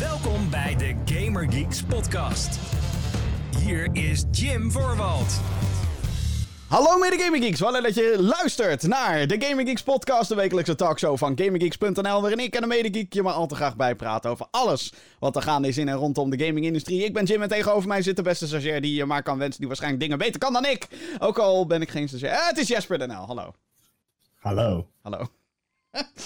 Welkom bij de Gamer Geeks podcast. Hier is Jim Voorwald. Hallo mede Gaming Geeks, wel leuk dat je luistert naar de Gaming Geeks podcast, de wekelijkse talkshow van GamingGeeks.nl, waarin ik en de medegeek je maar al te graag bijpraten over alles wat er gaande is in en rondom de gaming-industrie. Ik ben Jim en tegenover mij zit de beste stagiair die je maar kan wensen, die waarschijnlijk dingen beter kan dan ik. Ook al ben ik geen stagiair. Eh, het is Jesper NL, hallo. Hallo, Hallo.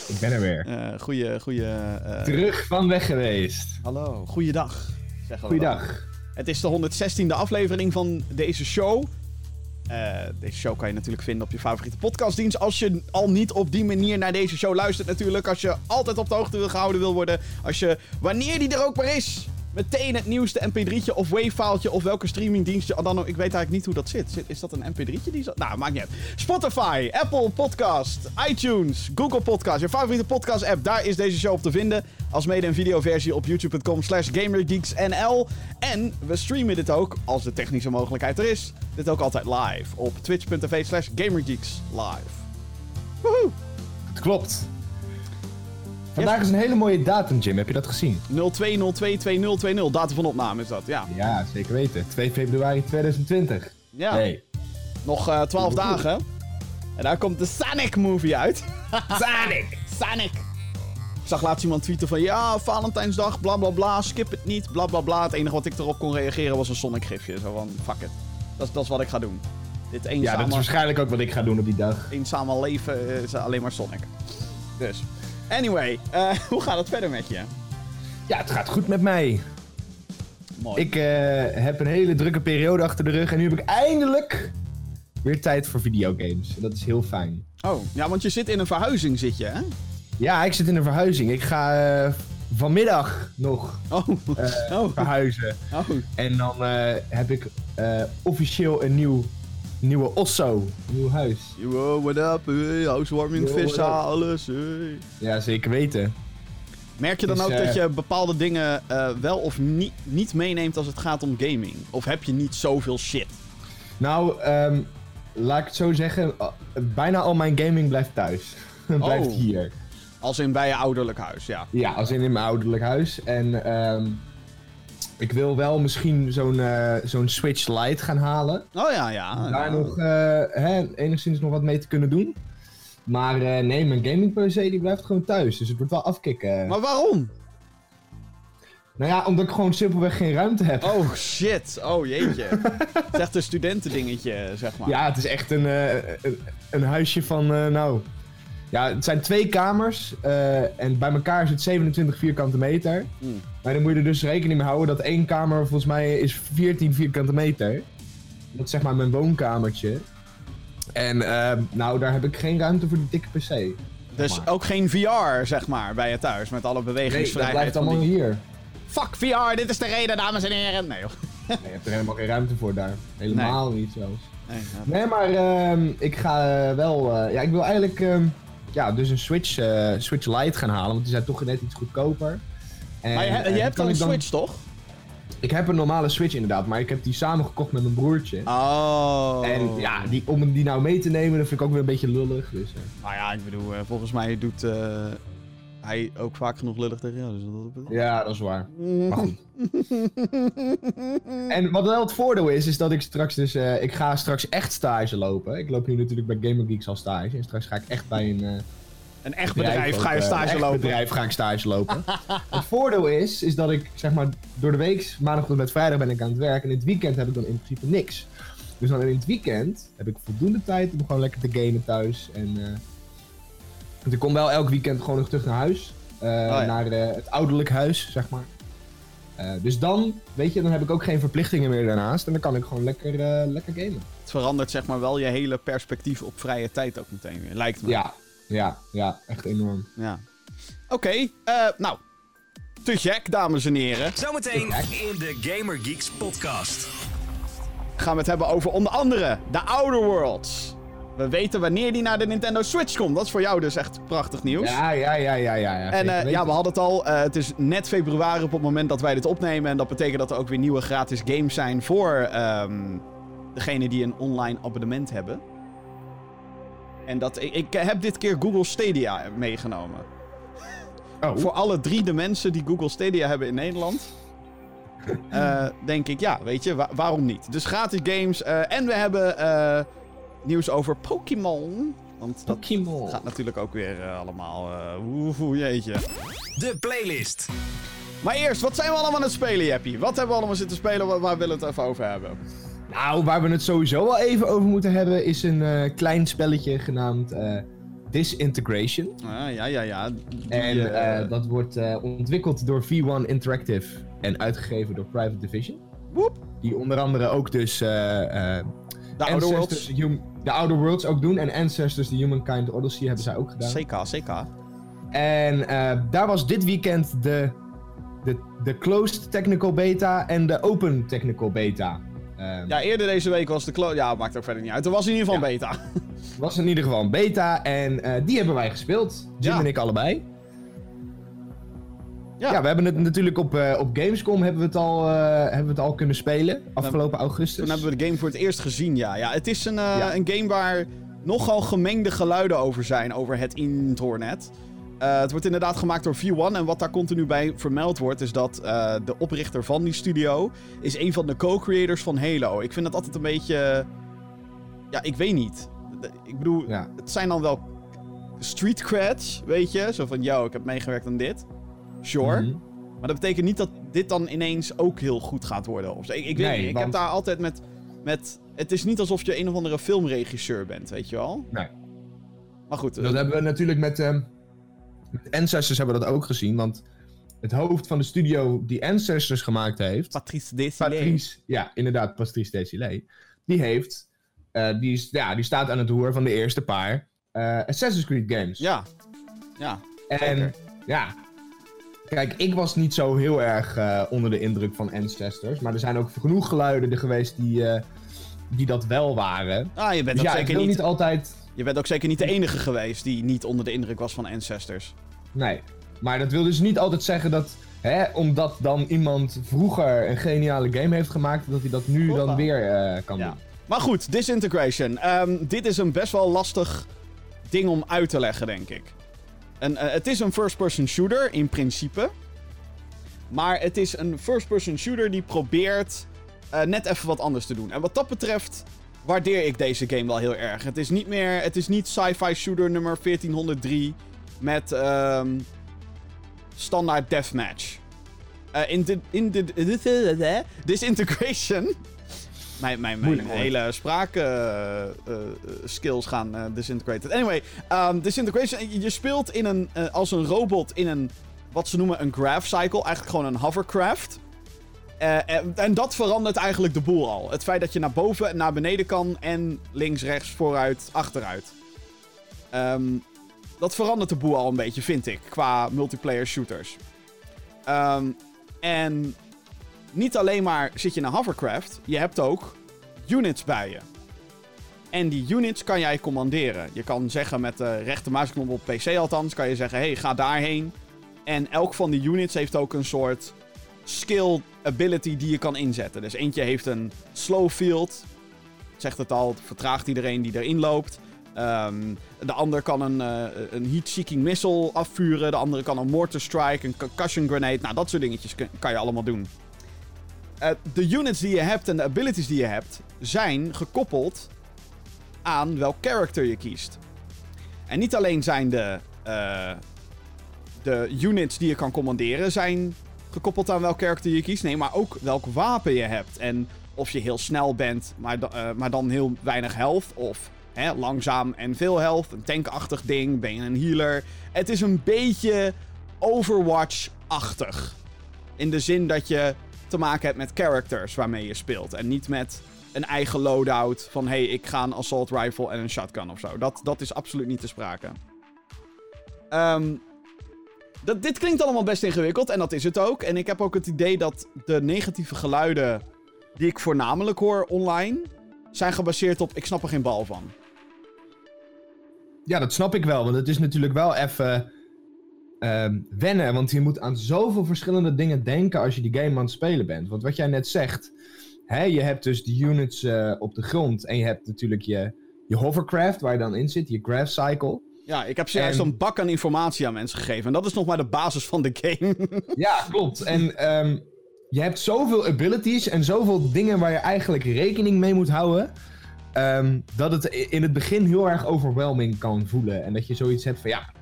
Ik ben er weer. Eh goeie, goeie... eh, Terug van weg geweest. hallo, goeiedag. zeggen dan. Goeiedag. Het is de 116e aflevering van deze show. Eh, deze show kan je natuurlijk vinden op je favoriete podcastdienst. Als je al niet op die manier naar deze show luistert natuurlijk. Als je altijd op de hoogte wil gehouden wil worden. Als je, wanneer die er ook maar is, meteen het nieuwste mp3'tje of wave-faaltje of welke streamingdienstje dan ook. Ik weet eigenlijk niet hoe dat zit. Zit- Is dat een mp3'tje? Die zo... Nou, maakt niet uit. Spotify, Apple Podcast, iTunes, Google Podcast. Je favoriete podcast app, daar is deze show op te vinden. Als mede een videoversie op youtube.com slash gamergeeksnl. En we streamen dit ook, als de technische mogelijkheid er is, dit ook altijd live op twitch.tv slash gamergeeks live. Woehoe! Het klopt. Vandaag is een hele mooie datum, Jim. Heb je dat gezien? 02022020, datum van opname is dat, ja. Ja, zeker weten. 2 februari 2020. Ja, Hey. nog eh 12 dagen. En daar komt de Sonic movie uit. Sonic! Sonic. Ik zag laatst iemand tweeten van ja, Valentijnsdag, bla bla bla, skip het niet, bla bla bla. Het enige wat ik erop kon reageren was een Sonic gifje. Zo van, fuck it. Dat is, dat is wat ik ga doen. Dit Ja, eenzame, dat is waarschijnlijk ook wat ik ga doen op die dag. eenzame leven is alleen maar Sonic. Dus, anyway, eh, hoe gaat het verder met je? Ja, het gaat goed met mij. Mooi. Ik eh, heb een hele drukke periode achter de rug en nu heb ik eindelijk weer tijd voor videogames. En dat is heel fijn. Oh, ja, want je zit in een verhuizing, zit je, hè? Ja, ik zit in een verhuizing. Ik ga eh, vanmiddag nog Oh, oh, verhuizen. oh. En dan heb ik officieel een nieuw, nieuwe Osso. Nieuw huis. Yo, what up? Hey, housewarming, Yo, vis, what up? alles. Hey. Ja, zeker weten. Merk je dan Dus, ook eh, dat je bepaalde dingen eh, wel of niet, niet meeneemt als het gaat om gaming? Of heb je niet zoveel shit? Nou, ehm, laat ik het zo zeggen. uh, bijna al mijn gaming blijft thuis. blijft Oh. hier. Als in bij je ouderlijk huis, ja. Ja, als in in mijn ouderlijk huis. En ehm, ik wil wel misschien zo'n eh, zo'n Switch Lite gaan halen. Oh ja, ja. Daar nog eh, hè, enigszins nog wat mee te kunnen doen. Maar eh, nee, mijn gaming PC die blijft gewoon thuis. Dus het wordt wel afkicken. Maar waarom? Nou ja, omdat ik gewoon simpelweg geen ruimte heb. Oh shit, oh jeetje. Het is echt een studentendingetje, zeg maar. Ja, het is echt een, een, een huisje van, nou... Ja, het zijn twee kamers eh, en bij elkaar is het 27 vierkante meter. Hmm. Maar dan moet je er dus rekening mee houden dat één kamer volgens mij is 14 vierkante meter. Dat is zeg maar mijn woonkamertje. En eh, nou, daar heb ik geen ruimte voor die dikke PC. Dus maar. ook geen VR, zeg maar, bij je thuis. Met alle Nee, dat bewegingsvrijheid. blijft allemaal die- hier. Fuck VR, dit is de reden, dames en heren. Nee, joh. Nee, je hebt er helemaal geen ruimte voor daar. Helemaal niet zelfs. Nee. Nee, maar ehm, ik ga eh, wel. ja, ik wil eigenlijk. Ja, dus een Switch, eh, Switch Lite gaan halen, want die zijn toch net iets goedkoper. En, Maar je, eh, je hebt dan een Switch, toch? Ik heb een normale Switch inderdaad, maar ik heb die samen gekocht met mijn broertje. Oh. En ja, die, om die nou mee te nemen, dat vind ik ook weer een beetje lullig. Dus, eh, Nou ja, ik bedoel, volgens mij doet hij ook vaak genoeg lullig tegen jou. Dus dat... ja, dat is waar. Maar goed. En wat wel het voordeel is, is dat ik straks dus... eh, ik ga straks echt stage lopen. Ik loop nu natuurlijk bij Gamer Geeks al stage. En straks ga ik echt bij een... eh, Een echt bedrijf ook, ga je eh, stage een echt lopen. bedrijf ga ik stage lopen. het voordeel is, is dat ik zeg maar door de week, maandag tot en met vrijdag ben ik aan het werk. En in het weekend heb ik dan in principe niks. Dus dan in het weekend heb ik voldoende tijd om gewoon lekker te gamen thuis. En eh, want ik kom wel elk weekend gewoon nog terug naar huis. Eh, ja. Naar eh, het ouderlijk huis, zeg maar. Eh, dus dan, weet je, dan heb ik ook geen verplichtingen meer daarnaast. En dan kan ik gewoon lekker, eh, lekker gamen. Het verandert zeg maar wel je hele perspectief op vrije tijd ook meteen weer, lijkt me. Ja, ja, ja, echt enorm. Ja. Oké, eh, nou. Te gek, dames en heren. Zometeen in de Gamer Geeks podcast. Gaan we het hebben over onder andere de Outer Worlds. We weten wanneer die naar de Nintendo Switch komt. Dat is voor jou dus echt prachtig nieuws. Ja, ja, ja, ja, ja. ja En eh, ja, we hadden het al. eh, het is net februari op het moment dat wij dit opnemen. En dat betekent dat er ook weer nieuwe gratis games zijn voor ehm degene die een online abonnement hebben. En dat, ik, ik heb dit keer Google Stadia meegenomen. Oh. Voor alle drie de mensen die Google Stadia hebben in Nederland. eh, denk ik, ja, weet je, wa- waarom niet? Dus gratis games. en we hebben nieuws over Pokémon. Want dat Pokémon. gaat natuurlijk ook weer eh, allemaal. eh oeh, jeetje. De playlist. Maar eerst, wat zijn we allemaal aan het spelen, Jeppie? Wat hebben we allemaal zitten spelen? Waar, waar willen we het even over hebben? Nou, waar we het sowieso wel even over moeten hebben, is een eh, klein spelletje genaamd eh, Disintegration. Ah, ja, ja, ja. Die, En dat wordt eh, ontwikkeld door V1 Interactive en uitgegeven door Private Division. woep, Die onder andere ook dus eh, eh, de Outer Worlds. Hum- de Outer Worlds ook doen. En Ancestors, The Humankind Odyssey hebben zij ook gedaan. CK, CK. En eh, daar was dit weekend de, de, de Closed Technical Beta en de Open Technical Beta. Ehm, Ja, eerder deze week was de klo... Ja, maakt ook verder niet uit. Er was in ieder geval Ja. beta. was in ieder geval een beta en eh, die hebben wij gespeeld. Jim Ja. en ik allebei. Ja. Ja. we hebben het natuurlijk op, eh, op Gamescom hebben we, het al, eh, hebben we het al kunnen spelen. Afgelopen augustus. Toen hebben we de game voor het eerst gezien, ja. ja het is een, eh, Ja. een game waar nogal gemengde geluiden over zijn, over het internet. Het wordt inderdaad gemaakt door V1 en wat daar continu bij vermeld wordt is dat de oprichter van die studio is een van de co-creators van Halo. Ik vind dat altijd een beetje... Ja, ik weet niet. Ik bedoel, Ja. het zijn dan wel street creds, weet je? Zo van, yo, ik heb meegewerkt aan dit. Sure. Mhm. Maar dat betekent niet dat dit dan ineens ook heel goed gaat worden. Of. Ik, ik weet Nee, niet. Ik want- heb daar altijd met, met... Het is niet alsof je een of andere filmregisseur bent, weet je wel? Nee. Maar goed. eh, Dat hebben we natuurlijk met, ehm, met Ancestors hebben we dat ook gezien. Want het hoofd van de studio die Ancestors gemaakt heeft... Patrice Desilets. Patrice, ja, inderdaad, Patrice Desilets. Die heeft... eh, die, is, ja, die staat aan het roer van de eerste paar eh, Assassin's Creed games. Ja. Ja. En zeker. ja, kijk, ik was niet zo heel erg eh, onder de indruk van Ancestors. Maar er zijn ook genoeg geluiden er geweest die, eh, die dat wel waren. Ah, je bent, Dus ook ja, ik zeker wil niet, niet altijd... je bent ook zeker niet de enige geweest die niet onder de indruk was van Ancestors. Nee, maar dat wil dus niet altijd zeggen dat... Hè, omdat dan iemand vroeger een geniale game heeft gemaakt, dat hij dat nu Hoppa. dan weer eh, kan Ja. doen. Maar goed, Disintegration. Ehm, dit is een best wel lastig ding om uit te leggen, denk ik. En, eh, het is een first-person shooter, in principe. Maar het is een first-person shooter die probeert eh, net even wat anders te doen. En wat dat betreft waardeer ik deze game wel heel erg. Het is niet meer... Het is niet sci-fi shooter nummer 1403 met ehm, standaard deathmatch. Eh in de... In de... Disintegration... Mijn, mijn, hele spraak eh, eh, skills gaan eh, disintegrated. Anyway, um, disintegration. Je- speelt in een, eh, als een robot in een, wat ze noemen een graph cycle. Eigenlijk gewoon een hovercraft. Eh, en, en dat verandert eigenlijk de boel al. Het feit dat je naar boven en naar beneden kan. En links, rechts, vooruit, achteruit. Ehm, dat verandert de boel al een beetje, vind ik. Qua multiplayer shooters. Ehm, en niet alleen maar zit je in een hovercraft, je hebt ook units bij je. En die units kan jij commanderen. Je kan zeggen met de rechtermuisknop op PC althans, kan je zeggen, hey, ga daarheen. En elk van die units heeft ook een soort skill ability die je kan inzetten. Dus eentje heeft een slow field. Zegt het al, vertraagt iedereen die erin loopt. Ehm, de ander kan een, eh, een heat-seeking missile afvuren. De andere kan een mortar strike, een concussion grenade. Nou, dat soort dingetjes kan je allemaal doen. Eh, de units die je hebt en de abilities die je hebt, zijn gekoppeld aan welk character je kiest. En niet alleen zijn de, eh, de units die je kan commanderen, zijn gekoppeld aan welk character je kiest. Nee, maar ook welk wapen je hebt. En of je heel snel bent, maar, eh, maar dan heel weinig health. Of hè, langzaam en veel health. Een tankachtig ding. Ben je een healer? Het is een beetje Overwatch-achtig. In de zin dat je te maken hebt met characters waarmee je speelt. En niet met een eigen loadout van... hey, ik ga een assault rifle en een shotgun of zo. Dat, dat is absoluut niet te sprake. Ehm, dat, dit klinkt allemaal best ingewikkeld en dat is het ook. En ik heb ook het idee dat de negatieve geluiden die ik voornamelijk hoor online... zijn gebaseerd op ik snap er geen bal van. Ja, dat snap ik wel, want het is natuurlijk wel even ehm, wennen. Want je moet aan zoveel verschillende dingen denken als je die game aan het spelen bent. Want wat jij net zegt, hè, je hebt dus de units eh, op de grond en je hebt natuurlijk je, je hovercraft waar je dan in zit, je graph cycle. Ja, ik heb zojuist En- een bak aan informatie aan mensen gegeven. En dat is nog maar de basis van de game. Ja, klopt. En ehm, je hebt zoveel abilities en zoveel dingen waar je eigenlijk rekening mee moet houden. ehm, dat het in het begin heel erg overwhelming kan voelen. En dat je zoiets hebt van ja,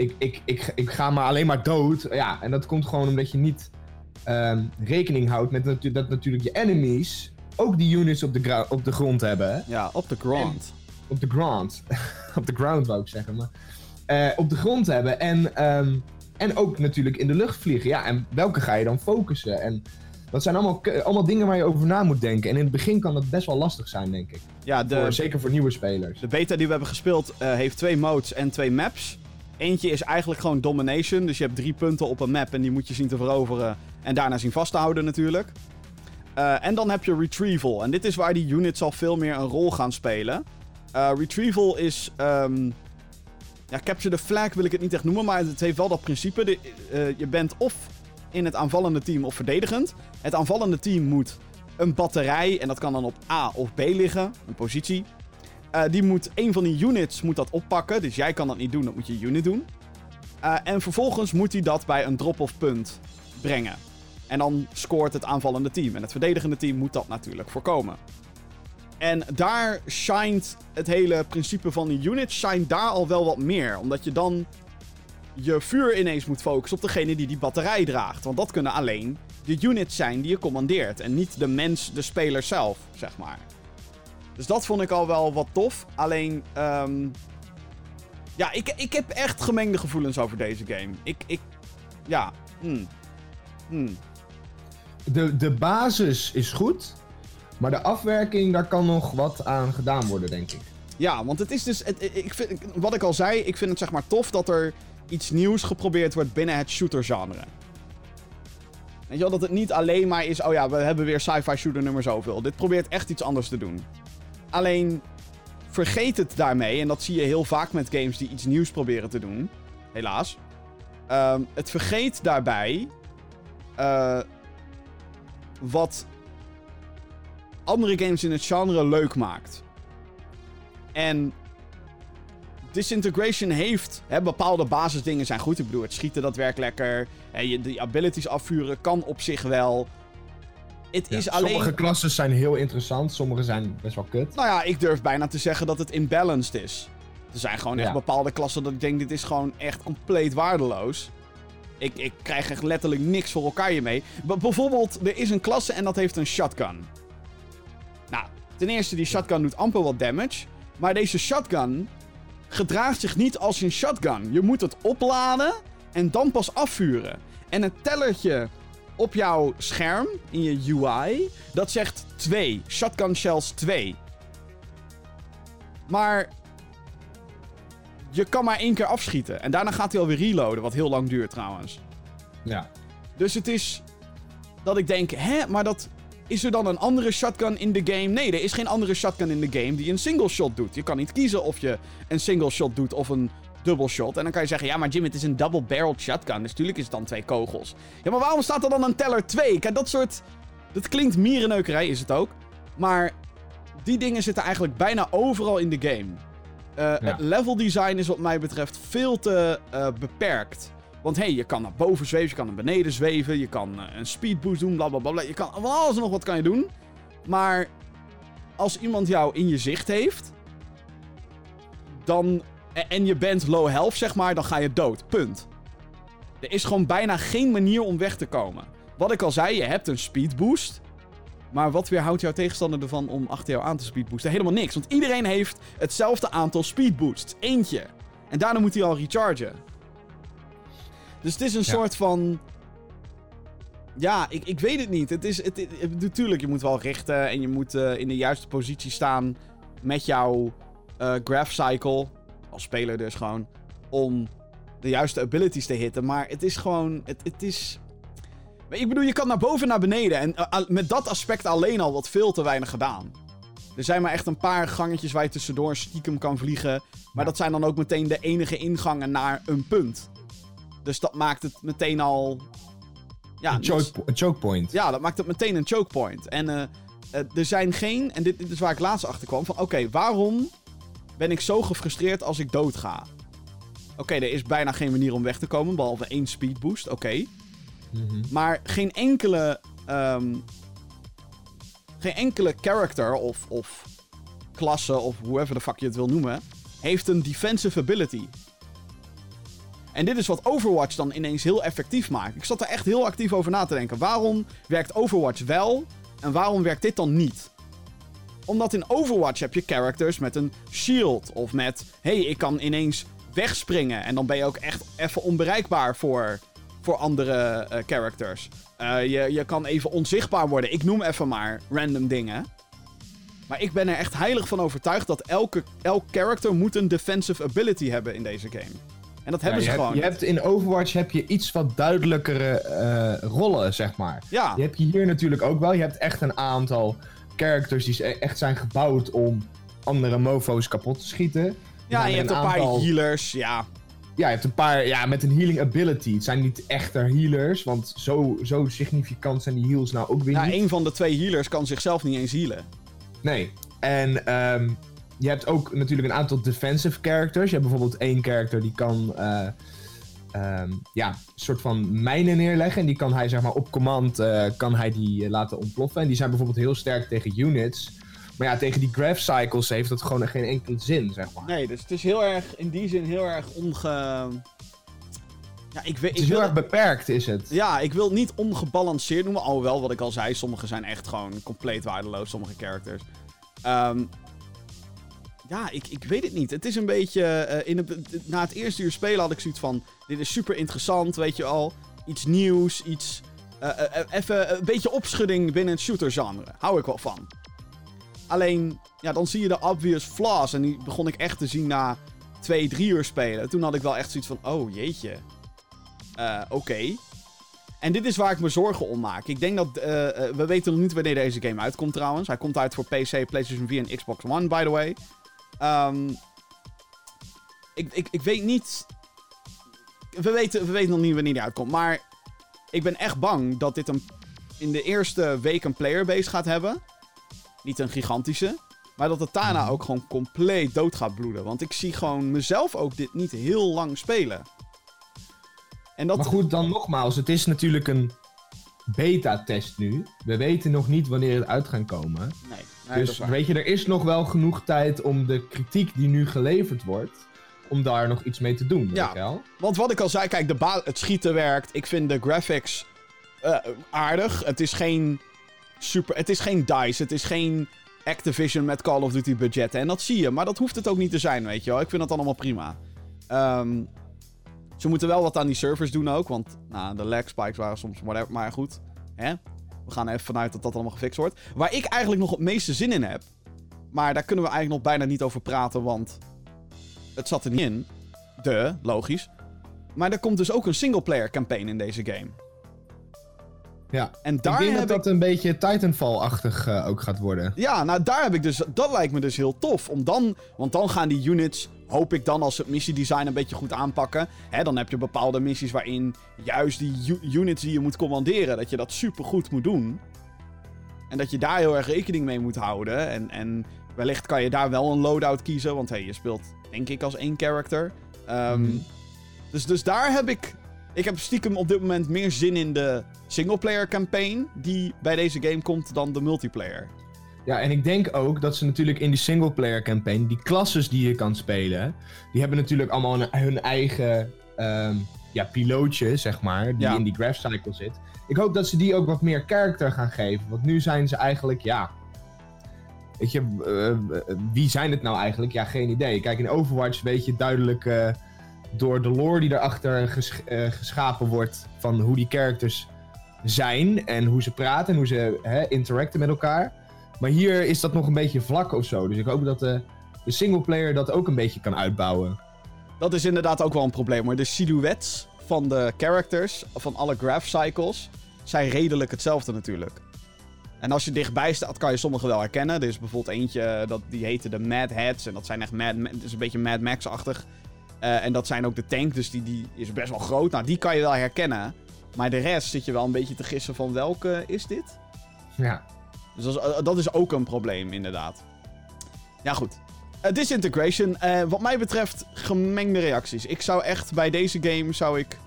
ik, ik, ik, ik ga maar alleen maar dood. Ja, en dat komt gewoon omdat je niet ehm, rekening houdt met natu- dat natuurlijk je enemies ook die units op de, op de grond hebben. ja, op de grond. op de ground. op de ground wou ik zeggen, maar. eh, op de grond hebben en, ehm, en ook natuurlijk in de lucht vliegen. Ja, en welke ga je dan focussen? En dat zijn allemaal, allemaal dingen waar je over na moet denken. En in het begin kan dat best wel lastig zijn, denk ik. Ja, de, Voor, zeker voor nieuwe spelers. De beta die we hebben gespeeld eh, heeft twee modes en twee maps. Eentje is eigenlijk gewoon domination. Dus je hebt drie punten op een map en die moet je zien te veroveren. En daarna zien vast te houden natuurlijk. Eh, en dan heb je retrieval. En dit is waar die units al veel meer een rol gaan spelen. Eh, retrieval is... ehm, ja, capture the flag wil ik het niet echt noemen, maar het heeft wel dat principe. De, eh, je bent of in het aanvallende team of verdedigend. Het aanvallende team moet een batterij, en dat kan dan op A of B liggen, een positie. Eh, die moet, een van die units moet dat oppakken. Dus jij kan dat niet doen, dat moet je unit doen. Eh, en vervolgens moet hij dat bij een drop-off punt brengen. En dan scoort het aanvallende team. En het verdedigende team moet dat natuurlijk voorkomen. En daar shined het hele principe van die units shined daar al wel wat meer. Omdat je dan je vuur ineens moet focussen op degene die die batterij draagt. Want dat kunnen alleen de units zijn die je commandeert. En niet de mens, de speler zelf, zeg maar. Dus dat vond ik al wel wat tof. Alleen, ehm, ja, ik, ik heb echt gemengde gevoelens over deze game. Ik, ik, ja, hmm. Hmm. De, de basis is goed. Maar de afwerking, daar kan nog wat aan gedaan worden, denk ik. Ja, want het is dus, het, ik vind, wat ik al zei, ik vind het zeg maar tof dat er iets nieuws geprobeerd wordt binnen het shooter-genre. Weet je wel, dat het niet alleen maar is, oh ja, we hebben weer sci-fi shooter nummer zoveel. Dit probeert echt iets anders te doen. Alleen, vergeet het daarmee, en dat zie je heel vaak met games die iets nieuws proberen te doen. Helaas. Ehm, het vergeet daarbij eh, wat andere games in het genre leuk maakt. En Disintegration heeft hè, bepaalde basisdingen zijn goed. Ik bedoel, het schieten dat werkt lekker. Hè, je, die abilities afvuren kan op zich wel. Het is alleen. Sommige klassen zijn heel interessant, sommige zijn best wel kut. Nou ja, ik durf bijna te zeggen dat het imbalanced is. Er zijn gewoon echt Ja. bepaalde klassen dat ik denk, dit is gewoon echt compleet waardeloos. Ik, ik krijg echt letterlijk niks voor elkaar hiermee. B- bijvoorbeeld, er is een klasse en dat heeft een shotgun. Nou, ten eerste, die shotgun doet amper wat damage. Maar deze shotgun gedraagt zich niet als een shotgun. Je moet het opladen en dan pas afvuren. En het tellertje op jouw scherm, in je UI, dat zegt 2. Shotgun shells 2. Maar je kan maar één keer afschieten. En daarna gaat hij alweer reloaden, wat heel lang duurt trouwens. Ja. Dus het is dat ik denk, hè, maar dat... Is er dan een andere shotgun in de game? Nee, er is geen andere shotgun in de game die een single shot doet. Je kan niet kiezen of je een single shot doet of een double shot. En dan kan je zeggen, ja, maar Jim, het is een double barreled shotgun. Dus natuurlijk is het dan twee kogels. Ja, maar waarom staat er dan een teller 2? Kijk, dat soort... Dat klinkt mierenneukerij, is het ook. Maar die dingen zitten eigenlijk bijna overal in de game. Eh, Het level design is wat mij betreft veel te eh, beperkt. Want hé, hey, je kan naar boven zweven, je kan naar beneden zweven, je kan eh, een speed boost doen, blablabla. Je kan van alles en nog wat kan je doen. Maar als iemand jou in je zicht heeft, dan. En- je bent low health, zeg maar, dan ga je dood. Punt. Er is gewoon bijna geen manier om weg te komen. Wat ik al zei, je hebt een speed boost. Maar wat weerhoudt jouw tegenstander ervan om achter jou aan te speedboosten? Helemaal niks. Want iedereen heeft hetzelfde aantal speedboosts. Eentje. En daarna moet hij al rechargen. Dus het is een Ja. soort van. Ja, ik, ik weet het niet. Het is, het, het- natuurlijk, je moet wel richten en je moet eh, in de juiste positie staan met jouw eh graph cycle. Als speler dus gewoon. Om de juiste abilities te hitten. Maar het is gewoon. Het, het is. Ik bedoel, je kan naar boven en naar beneden. En eh, met dat aspect alleen al wordt veel te weinig gedaan. Er zijn maar echt een paar gangetjes waar je tussendoor stiekem kan vliegen. Maar dat zijn dan ook meteen de enige ingangen naar een punt. Dus dat maakt het meteen al. Ja, een, niet- choke, een choke point. ja, dat maakt het meteen een choke point. En eh, eh, er zijn geen. En dit, dit is waar ik laatst achter kwam. Van oké, waarom ben ik zo gefrustreerd als ik doodga? Oké, er is bijna geen manier om weg te komen, behalve één speed boost. Oké. Mhm. Maar geen enkele. ehm, geen enkele character of, of klasse of whoever the fuck je het wil noemen. heeft een defensive ability. En dit is wat Overwatch dan ineens heel effectief maakt. Ik zat er echt heel actief over na te denken. Waarom werkt Overwatch wel en waarom werkt dit dan niet? Omdat in Overwatch heb je characters met een shield. Of met, hey, ik kan ineens wegspringen. En dan ben je ook echt even onbereikbaar voor, voor andere eh, characters. Eh, je, je kan even onzichtbaar worden. Ik noem even maar random dingen. Maar ik ben er echt heilig van overtuigd dat elke, elk character moet een defensive ability hebben in deze game. En dat hebben Ja, ze gewoon. hebt, je hebt in Overwatch heb je iets wat duidelijkere eh, rollen, zeg maar. Ja. Die heb je hier natuurlijk ook wel. Je hebt echt een aantal characters die e- echt zijn gebouwd om andere mofo's kapot te schieten. Ja, en je hebt een paar aantal- healers. Ja, Ja, je hebt een paar ja, met een healing ability. Het zijn niet echte healers, want zo, zo significant zijn die heals nou ook weer ja niet. een van de twee healers kan zichzelf niet eens healen. Nee. En ehm, je hebt ook natuurlijk een aantal defensive characters. Je hebt bijvoorbeeld één character die kan eh, ehm, ja, een soort van mijnen neerleggen. En die kan hij zeg maar op command eh, kan hij die eh, laten ontploffen. En die zijn bijvoorbeeld heel sterk tegen units. Maar ja, tegen die graph cycles heeft dat gewoon geen enkele zin, zeg maar. Nee, dus het is heel erg, in die zin heel erg onge... Ja, ik weet... Het is heel erg beperkt, is het. Ja, ik wil het niet ongebalanceerd noemen. Alhoewel, wat ik al zei, sommige zijn echt gewoon compleet waardeloos, sommige characters. Ehm, ja, ik, ik weet het niet. Het is een beetje... eh, in het, na het eerste uur spelen had ik zoiets van... Dit is super interessant, weet je al. Iets nieuws, iets... eh, eh, even een beetje opschudding binnen het shooter-genre. Hou ik wel van. Alleen, ja, dan zie je de obvious flaws. En die begon ik echt te zien na twee, drie uur spelen. Toen had ik wel echt zoiets van... Oh, jeetje. Oké. En dit is waar ik me zorgen om maak. Ik denk dat. we weten nog niet wanneer deze game uitkomt trouwens. Hij komt uit voor PC, PlayStation 4 en Xbox One, by the way. Ehm, ik, ik, ik weet niet. We weten, we weten nog niet wanneer die uitkomt. Maar ik ben echt bang dat dit een, in de eerste week een playerbase gaat hebben. Niet een gigantische. Maar dat het daarna ook gewoon compleet dood gaat bloeden. Want ik zie gewoon mezelf ook dit niet heel lang spelen. En dat, Maar goed, dan nogmaals, het is natuurlijk een beta-test nu. We weten nog niet wanneer het uit gaat komen. Nee, dus weet je, er is nog wel genoeg tijd om de kritiek die nu geleverd wordt, om daar nog iets mee te doen. Ja. Weet je wel? Want wat ik al zei, kijk, de het schieten werkt. Ik vind de graphics eh, aardig. Het is geen super. Het is geen DICE. Het is geen Activision met Call of Duty budgetten. En dat zie je. Maar dat hoeft het ook niet te zijn, weet je wel. Ik vind dat allemaal prima. Ehm, ze moeten wel wat aan die servers doen ook. Want nou, de lag spikes waren soms whatever. Maar goed, hè? We gaan er even vanuit dat dat allemaal gefixt wordt. Waar ik eigenlijk nog het meeste zin in heb. Maar daar kunnen we eigenlijk nog bijna niet over praten. Want het zat er niet in. De, logisch. Maar er komt dus ook een singleplayer campaign in deze game. Ja. En Ik daar denk heb dat ik... dat een beetje Titanfall-achtig eh, ook gaat worden. Ja, nou daar heb ik dus... Dat lijkt me dus heel tof. Om dan... Want dan gaan die units, hoop ik dan, als ze het missiedesign een beetje goed aanpakken. Hè, dan heb je bepaalde missies waarin juist die units die je moet commanderen, dat je dat super goed moet doen. En dat je daar heel erg rekening mee moet houden. En, en wellicht kan je daar wel een loadout kiezen. Want hey, je speelt denk ik als één character. Ehm, Mhm. dus, dus daar heb ik... Ik heb stiekem op dit moment meer zin in de singleplayer campaign die bij deze game komt dan de multiplayer. Ja, en ik denk ook dat ze natuurlijk in die singleplayer campaign, die klasses die je kan spelen, die hebben natuurlijk allemaal hun eigen ehm, ja, pilootje, zeg maar, die Ja. in die graph cycle zit. Ik hoop dat ze die ook wat meer character gaan geven, want nu zijn ze eigenlijk, ja... Weet je, eh, eh, wie zijn het nou eigenlijk? Ja, geen idee. Kijk, in Overwatch weet je duidelijk eh, door de lore die erachter ges eh, geschapen wordt van hoe die characters zijn en hoe ze praten en hoe ze hè, interacten met elkaar. Maar hier is dat nog een beetje vlak of zo. Dus ik hoop dat de, de singleplayer dat ook een beetje kan uitbouwen. Dat is inderdaad ook wel een probleem hoor. De silhouettes van de characters, van alle graph cycles, zijn redelijk hetzelfde natuurlijk. En als je dichtbij staat, kan je sommige wel herkennen. Er is bijvoorbeeld eentje, dat, die heette de Mad Heads. En dat zijn echt Mad, is een beetje Mad Max-achtig. Eh, en dat zijn ook de tank, dus die, die is best wel groot. Nou, die kan je wel herkennen. Maar de rest zit je wel een beetje te gissen van welke is dit? Ja. Dus dat is, eh, dat is ook een probleem, inderdaad. Ja, goed. Eh, Disintegration, wat mij betreft gemengde reacties. Ik zou echt bij deze game zou ik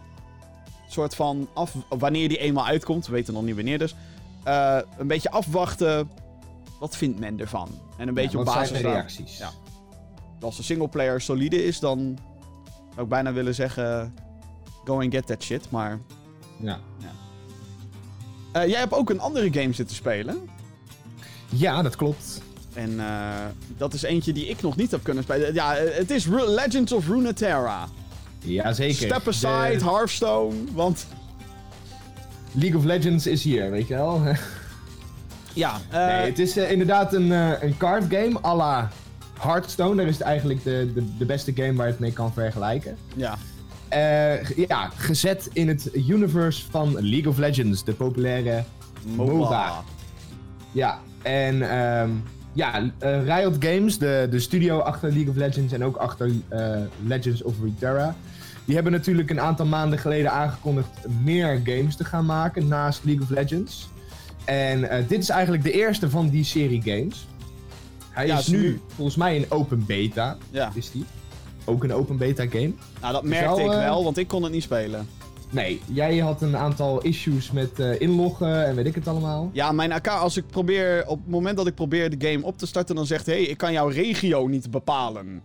soort van af, wanneer die eenmaal uitkomt, we weten nog niet wanneer dus, een beetje afwachten. Wat vindt men ervan? En een beetje Ja, op basis daar- reacties? Ja. Als de singleplayer solide is, dan ik bijna willen zeggen go and get that shit. Maar Ja. eh, jij hebt ook een andere game zitten spelen. ja, dat klopt. En eh, dat is eentje die ik nog niet heb kunnen spelen. Ja, het is Ru- Legends of Runeterra. Jazeker. Step aside, De Hearthstone. Want League of Legends is hier, weet je wel. ja, eh, nee, het is inderdaad een, een card game à la Hearthstone. Daar is het eigenlijk de, de, de beste game waar je het mee kan vergelijken. ja. Eh, ja, gezet in het universe van League of Legends, de populaire MOBA. Ja, en ehm, ja, eh, Riot Games, de, de studio achter League of Legends en ook achter eh, Legends of Runeterra, die hebben natuurlijk een aantal maanden geleden aangekondigd meer games te gaan maken naast League of Legends. En dit is eigenlijk de eerste van die serie games. Hij Ja, is nu nu- volgens mij in open beta, Ja, is die. Ook een open beta game. nou dat merkte ik eh, wel, want ik kon het niet spelen. Nee, jij had een aantal issues met eh, inloggen en weet ik het allemaal. Ja, mijn account, als ik probeer, op het moment dat ik probeer de game op te starten, dan zegt hij, hey, ik kan jouw regio niet bepalen.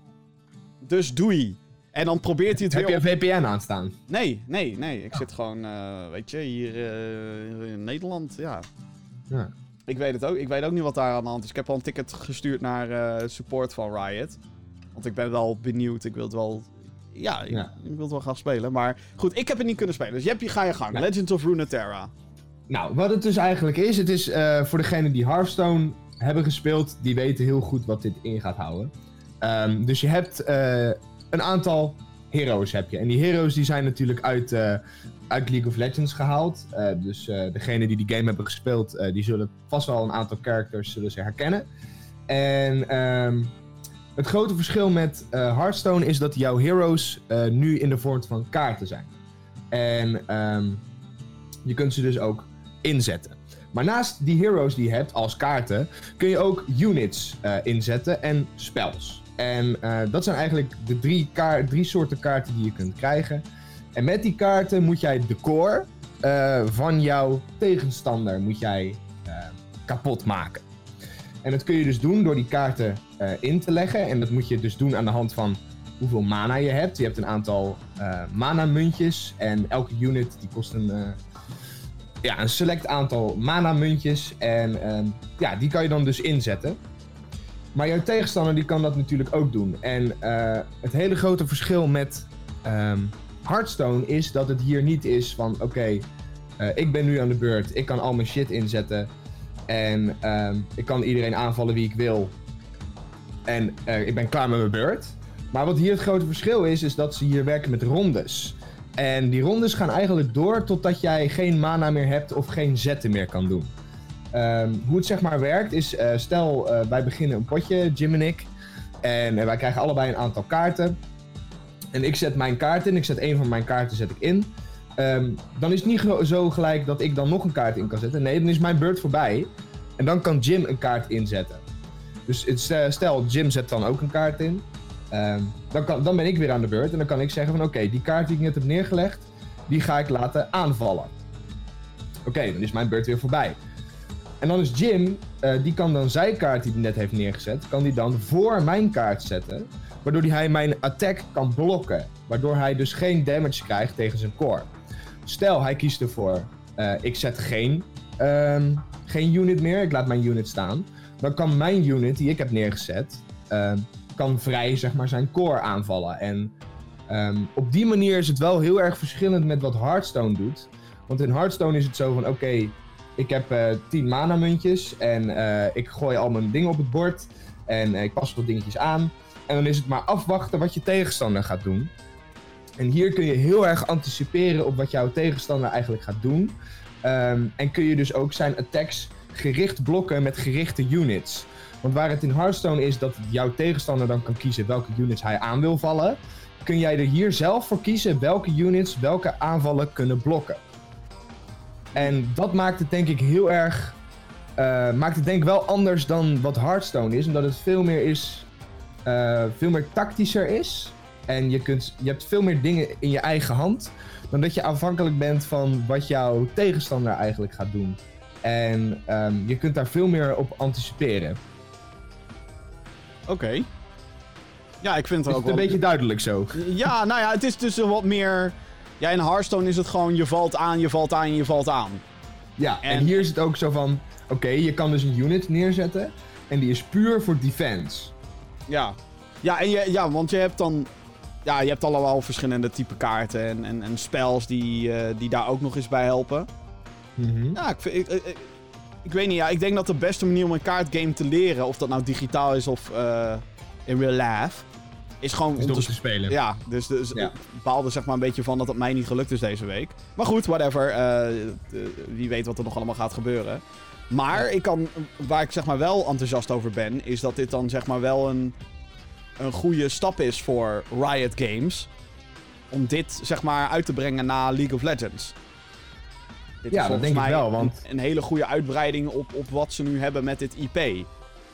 Dus doei. En dan probeert hij het Heb weer je op... een VPN aanstaan? Nee, nee, nee. Ik zit gewoon, eh, weet je, hier in Nederland, ja. Ja. Ik weet het ook. Ik weet ook niet wat daar aan de hand is. Ik heb al een ticket gestuurd naar eh, support van Riot. Want ik ben wel benieuwd. Ik wil het wel... Ja, ik, Ja. ik wil het wel gaan spelen. Maar goed, ik heb het niet kunnen spelen. Dus Jeppie, ga je gang. Ja. Legends of Runeterra. Nou, wat het dus eigenlijk is, het is eh, voor degenen die Hearthstone hebben gespeeld, die weten heel goed wat dit in gaat houden. Ehm, dus je hebt eh, een aantal heroes heb je. En die heroes die zijn natuurlijk uit, uit League of Legends gehaald. Eh, dus eh degenen die die game hebben gespeeld, eh, die zullen vast wel een aantal characters zullen herkennen. En ehm, het grote verschil met Hearthstone is dat jouw heroes nu in de vorm van kaarten zijn. En ehm, je kunt ze dus ook inzetten. Maar naast die heroes die je hebt als kaarten, kun je ook units inzetten en spells. En dat zijn eigenlijk de drie, drie soorten kaarten die je kunt krijgen. En met die kaarten moet jij de core eh, van jouw tegenstander moet jij, eh, kapot maken. En dat kun je dus doen door die kaarten eh, in te leggen. En dat moet je dus doen aan de hand van hoeveel mana je hebt. Je hebt een aantal eh mana muntjes. En elke unit die kost een, ja, een select aantal mana muntjes. En ehm, ja, die kan je dan dus inzetten. Maar jouw tegenstander die kan dat natuurlijk ook doen. En het hele grote verschil met ehm, Hearthstone is dat het hier niet is van oké, eh, ik ben nu aan de beurt. Ik kan al mijn shit inzetten. En ehm, ik kan iedereen aanvallen wie ik wil. En eh, ik ben klaar met mijn beurt. Maar wat hier het grote verschil is, is dat ze hier werken met rondes. En die rondes gaan eigenlijk door totdat jij geen mana meer hebt of geen zetten meer kan doen. Ehm, hoe het zeg maar werkt is, eh, stel wij beginnen een potje, Jim en ik. En wij krijgen allebei een aantal kaarten. En ik zet mijn kaart in, ik zet een van mijn kaarten zet ik in. Ehm, dan is het niet zo gelijk dat ik dan nog een kaart in kan zetten. Nee, dan is mijn beurt voorbij. En dan kan Jim een kaart inzetten. Dus het stel, Jim zet dan ook een kaart in. Ehm, dan, kan, dan ben ik weer aan de beurt. En dan kan ik zeggen van oké, die kaart die ik net heb neergelegd, die ga ik laten aanvallen. Oké, dan is mijn beurt weer voorbij. En dan is Jim, eh, die kan dan zijn kaart die hij net heeft neergezet, kan die dan voor mijn kaart zetten. Waardoor hij mijn attack kan blokken. Waardoor hij dus geen damage krijgt tegen zijn core. Stel, hij kiest ervoor, eh, ik zet geen, ehm, geen unit meer, ik laat mijn unit staan. Dan kan mijn unit die ik heb neergezet, ehm, kan vrij zeg maar zijn core aanvallen. En ehm, op die manier is het wel heel erg verschillend met wat Hearthstone doet. Want in Hearthstone is het zo van, oké, ik heb eh 10 mana muntjes en eh, ik gooi al mijn dingen op het bord. En ik pas wat dingetjes aan. En dan is het maar afwachten wat je tegenstander gaat doen. En hier kun je heel erg anticiperen op wat jouw tegenstander eigenlijk gaat doen. Ehm, en kun je dus ook zijn attacks gericht blokken met gerichte units. Want waar het in Hearthstone is dat jouw tegenstander dan kan kiezen welke units hij aan wil vallen, kun jij er hier zelf voor kiezen welke units welke aanvallen kunnen blokken. En dat maakt het denk ik heel erg. eh, maakt het denk ik wel anders dan wat Hearthstone is, omdat het veel meer is. Eh, veel meer tactischer is. En je, kunt, je hebt veel meer dingen in je eigen hand. Dan dat je afhankelijk bent van wat jouw tegenstander eigenlijk gaat doen. En ehm, je kunt daar veel meer op anticiperen. Oké. Ja, ik vind het Is ook het een wel... beetje duidelijk zo? Ja, nou ja, het is dus wat meer... Ja, in Hearthstone is het gewoon je valt aan, je valt aan, je valt aan. Ja, en, En- hier is het ook zo van... Oké, je kan dus een unit neerzetten. En die is puur voor defense. Ja. Ja, en je, ja, want je hebt dan... Ja, je hebt allemaal verschillende type kaarten en, en, en spells die, eh, die daar ook nog eens bij helpen. Mhm. Ja, ik, ik, ik, weet niet. Ja, ik denk dat de beste manier om een kaartgame te leren, of dat nou digitaal is of eh, in real life, is gewoon Is om door te te spelen. Ja, dus, dus Ja. ik baalde zeg maar een beetje van dat het mij niet gelukt is deze week. Maar goed, whatever. eh, wie weet wat er nog allemaal gaat gebeuren. Maar ik kan, waar ik zeg maar wel enthousiast over ben, is dat dit dan zeg maar wel een, een goede stap is voor Riot Games. Om dit zeg maar uit te brengen na League of Legends. Dit Ja, is dat denk ik mij wel, want- Een, een hele goede uitbreiding op, op wat ze nu hebben met dit IP.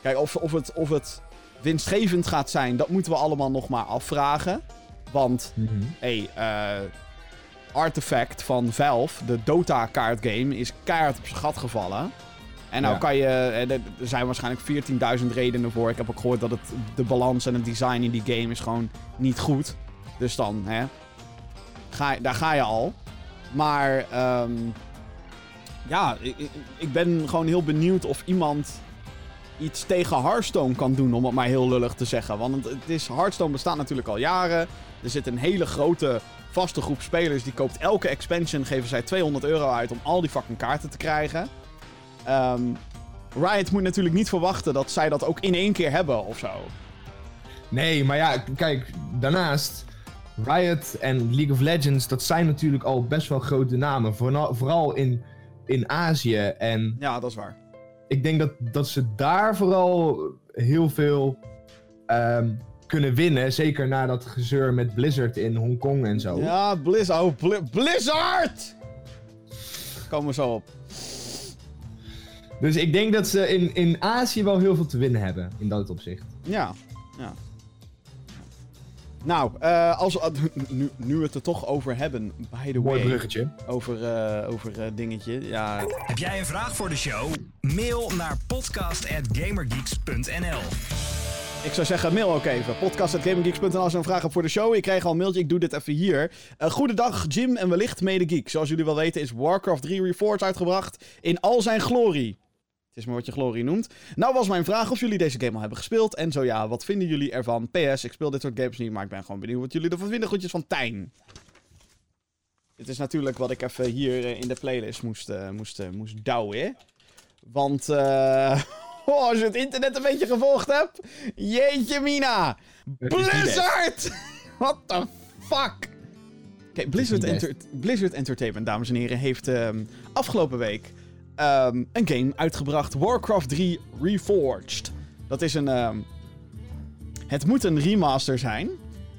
Kijk, of, of, het, of het winstgevend gaat zijn, dat moeten we allemaal nog maar afvragen. Want, Mhm. hey, eh Artifact van Valve, de Dota kaartgame, is keihard op zijn gat gevallen. En nou Ja. kan je, eh, er zijn waarschijnlijk 14.000 redenen voor. Ik heb ook gehoord dat het, de balans en het design in die game is gewoon niet goed. Dus dan, hè, ga, daar ga je al. Maar, ehm, ja, ik, ik- ben gewoon heel benieuwd of iemand iets tegen Hearthstone kan doen, om het maar heel lullig te zeggen. Want het is, Hearthstone bestaat natuurlijk al jaren. Er zit een hele grote vaste groep spelers. Die koopt elke expansion, geven zij 200 euro uit om al die fucking kaarten te krijgen. Ehm, Riot moet natuurlijk niet verwachten dat zij dat ook in één keer hebben of zo. Nee, maar ja, kijk, daarnaast... Riot en League of Legends, dat zijn natuurlijk al best wel grote namen. Vooral, in, in Azië. En Ja, dat is waar. ik denk dat, dat ze daar vooral heel veel ehm, kunnen winnen. Zeker na dat gezeur met Blizzard in Hongkong en zo. Ja, Blizzard. Oh, Bli- Blizzard! Komen we zo op. Dus ik denk dat ze in, in Azië wel heel veel te winnen hebben. In dat opzicht. Ja, ja. Nou, eh, als nu, nu we het er toch over hebben, by the Mooi way. bruggetje. Over, eh, over eh, dingetje. Ja, Heb jij een vraag voor de show? Mail naar podcast.gamergeeks.nl ik zou zeggen, mail ook even. Podcast.gaminggeeks.nl als je een vraag hebt voor de show. Ik kreeg al een mailtje, ik doe dit even hier. Eh goedendag, Jim en wellicht mede geek. Zoals jullie wel weten is Warcraft 3 Reforged uitgebracht in al zijn glorie. Het is maar wat je glorie noemt. Nou was mijn vraag of jullie deze game al hebben gespeeld. En zo ja, wat vinden jullie ervan? PS, ik speel dit soort games niet, maar ik ben gewoon benieuwd wat jullie ervan vinden. Groetjes van Tijn. Dit is natuurlijk wat ik even hier eh, in de playlist moest, eh, moest, eh, moest douwen. Want eh, oh, als je het internet een beetje gevolgd hebt. Jeetje mina. Blizzard! What the fuck? Oké, Blizzard. Enter- Blizzard Entertainment, dames en heren, heeft ehm, afgelopen week ehm, een game uitgebracht. Warcraft 3 Reforged. Dat is een... ehm, het moet een remaster zijn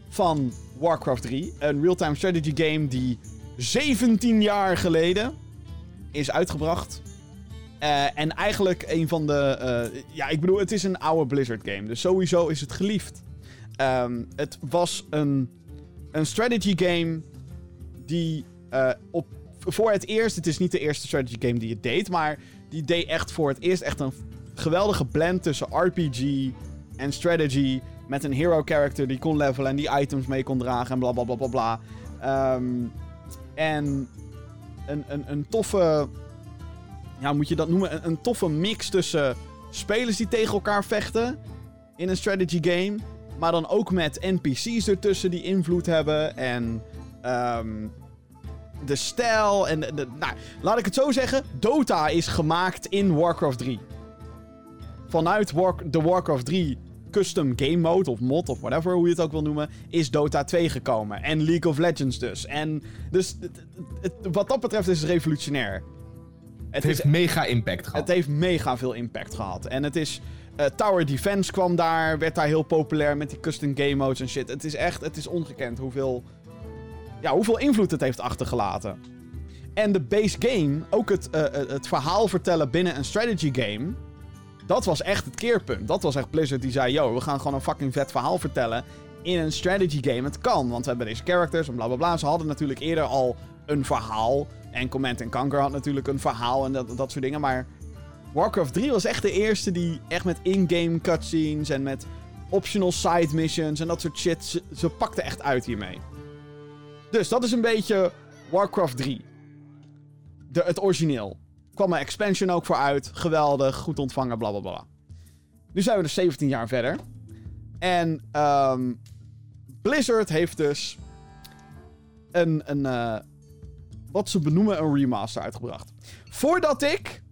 van Warcraft 3. Een real-time strategy game die 17 jaar geleden is uitgebracht. Eh, en eigenlijk een van de... eh, ja, ik bedoel, het is een oude Blizzard game. Dus sowieso is het geliefd. Ehm, het was een, een strategy game die eh, op, voor het eerst... Het is niet de eerste strategy game die het deed, maar die deed echt voor het eerst echt een geweldige blend tussen RPG en strategy. Met een hero character die kon levelen en die items mee kon dragen en bla bla bla bla bla. Ehm, en een, een, een toffe. Ja, moet je dat noemen? Een, een toffe mix tussen spelers die tegen elkaar vechten. In een strategy game. Maar dan ook met NPC's ertussen die invloed hebben. En. ehm, de stijl en de, de- nou, laat ik het zo zeggen. Dota is gemaakt in Warcraft 3. Vanuit War, de Warcraft 3 custom game mode of mod of whatever hoe je het ook wil noemen, is Dota 2 gekomen. En League of Legends dus. En dus het- het- het- wat dat betreft is het revolutionair. Het, Het is, heeft mega impact gehad. het heeft mega veel impact gehad. En het is. eh, Tower Defense kwam daar, werd daar heel populair met die custom game modes en shit. Het is echt, het is ongekend hoeveel. Ja, hoeveel invloed het heeft achtergelaten. En de base game, ook het, eh, eh, het verhaal vertellen binnen een strategy game. Dat was echt het keerpunt. Dat was echt Blizzard die zei: Yo, we gaan gewoon een fucking vet verhaal vertellen. In een strategy game. Het kan, want we hebben deze characters en bla bla bla. Ze hadden natuurlijk eerder al een verhaal. En Command Conquer had natuurlijk een verhaal en dat, dat soort dingen. Maar Warcraft 3 was echt de eerste die echt met in-game cutscenes en met optional side missions en dat soort shit. Ze, ze pakte echt uit hiermee. Dus dat is een beetje Warcraft 3. De, het origineel. Kwam een expansion ook voor uit. Geweldig, goed ontvangen, bla bla bla. Nu zijn we dus 17 jaar verder. En ehm, Blizzard heeft dus een, een eh, wat ze benoemen een remaster uitgebracht. Voordat ik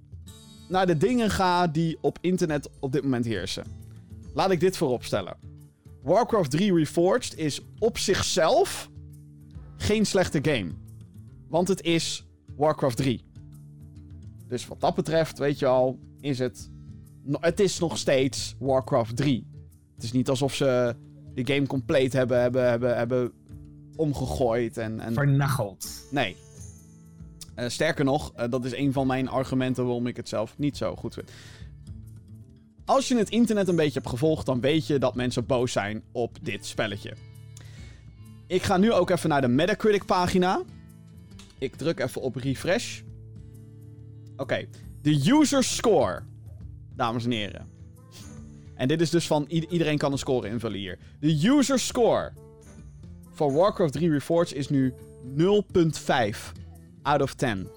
naar de dingen ga die op internet op dit moment heersen. Laat ik dit vooropstellen. Warcraft 3 Reforged is op zichzelf geen slechte game. Want het is Warcraft 3. Dus wat dat betreft, weet je al, is het... Het is nog steeds Warcraft 3. Het is niet alsof ze de game compleet hebben, hebben, hebben, hebben omgegooid en... en... Vernacheld. Nee. Uh, sterker nog, uh, dat is een van mijn argumenten waarom ik het zelf niet zo goed vind. Als je het internet een beetje hebt gevolgd, dan weet je dat mensen boos zijn op dit spelletje. Ik ga nu ook even naar de Metacritic pagina. Ik druk even op refresh. Oké, okay. de user score. Dames en heren. En dit is dus van iedereen kan een score invullen hier. De user score voor Warcraft 3 Reforged is nu 0.5 out of 10.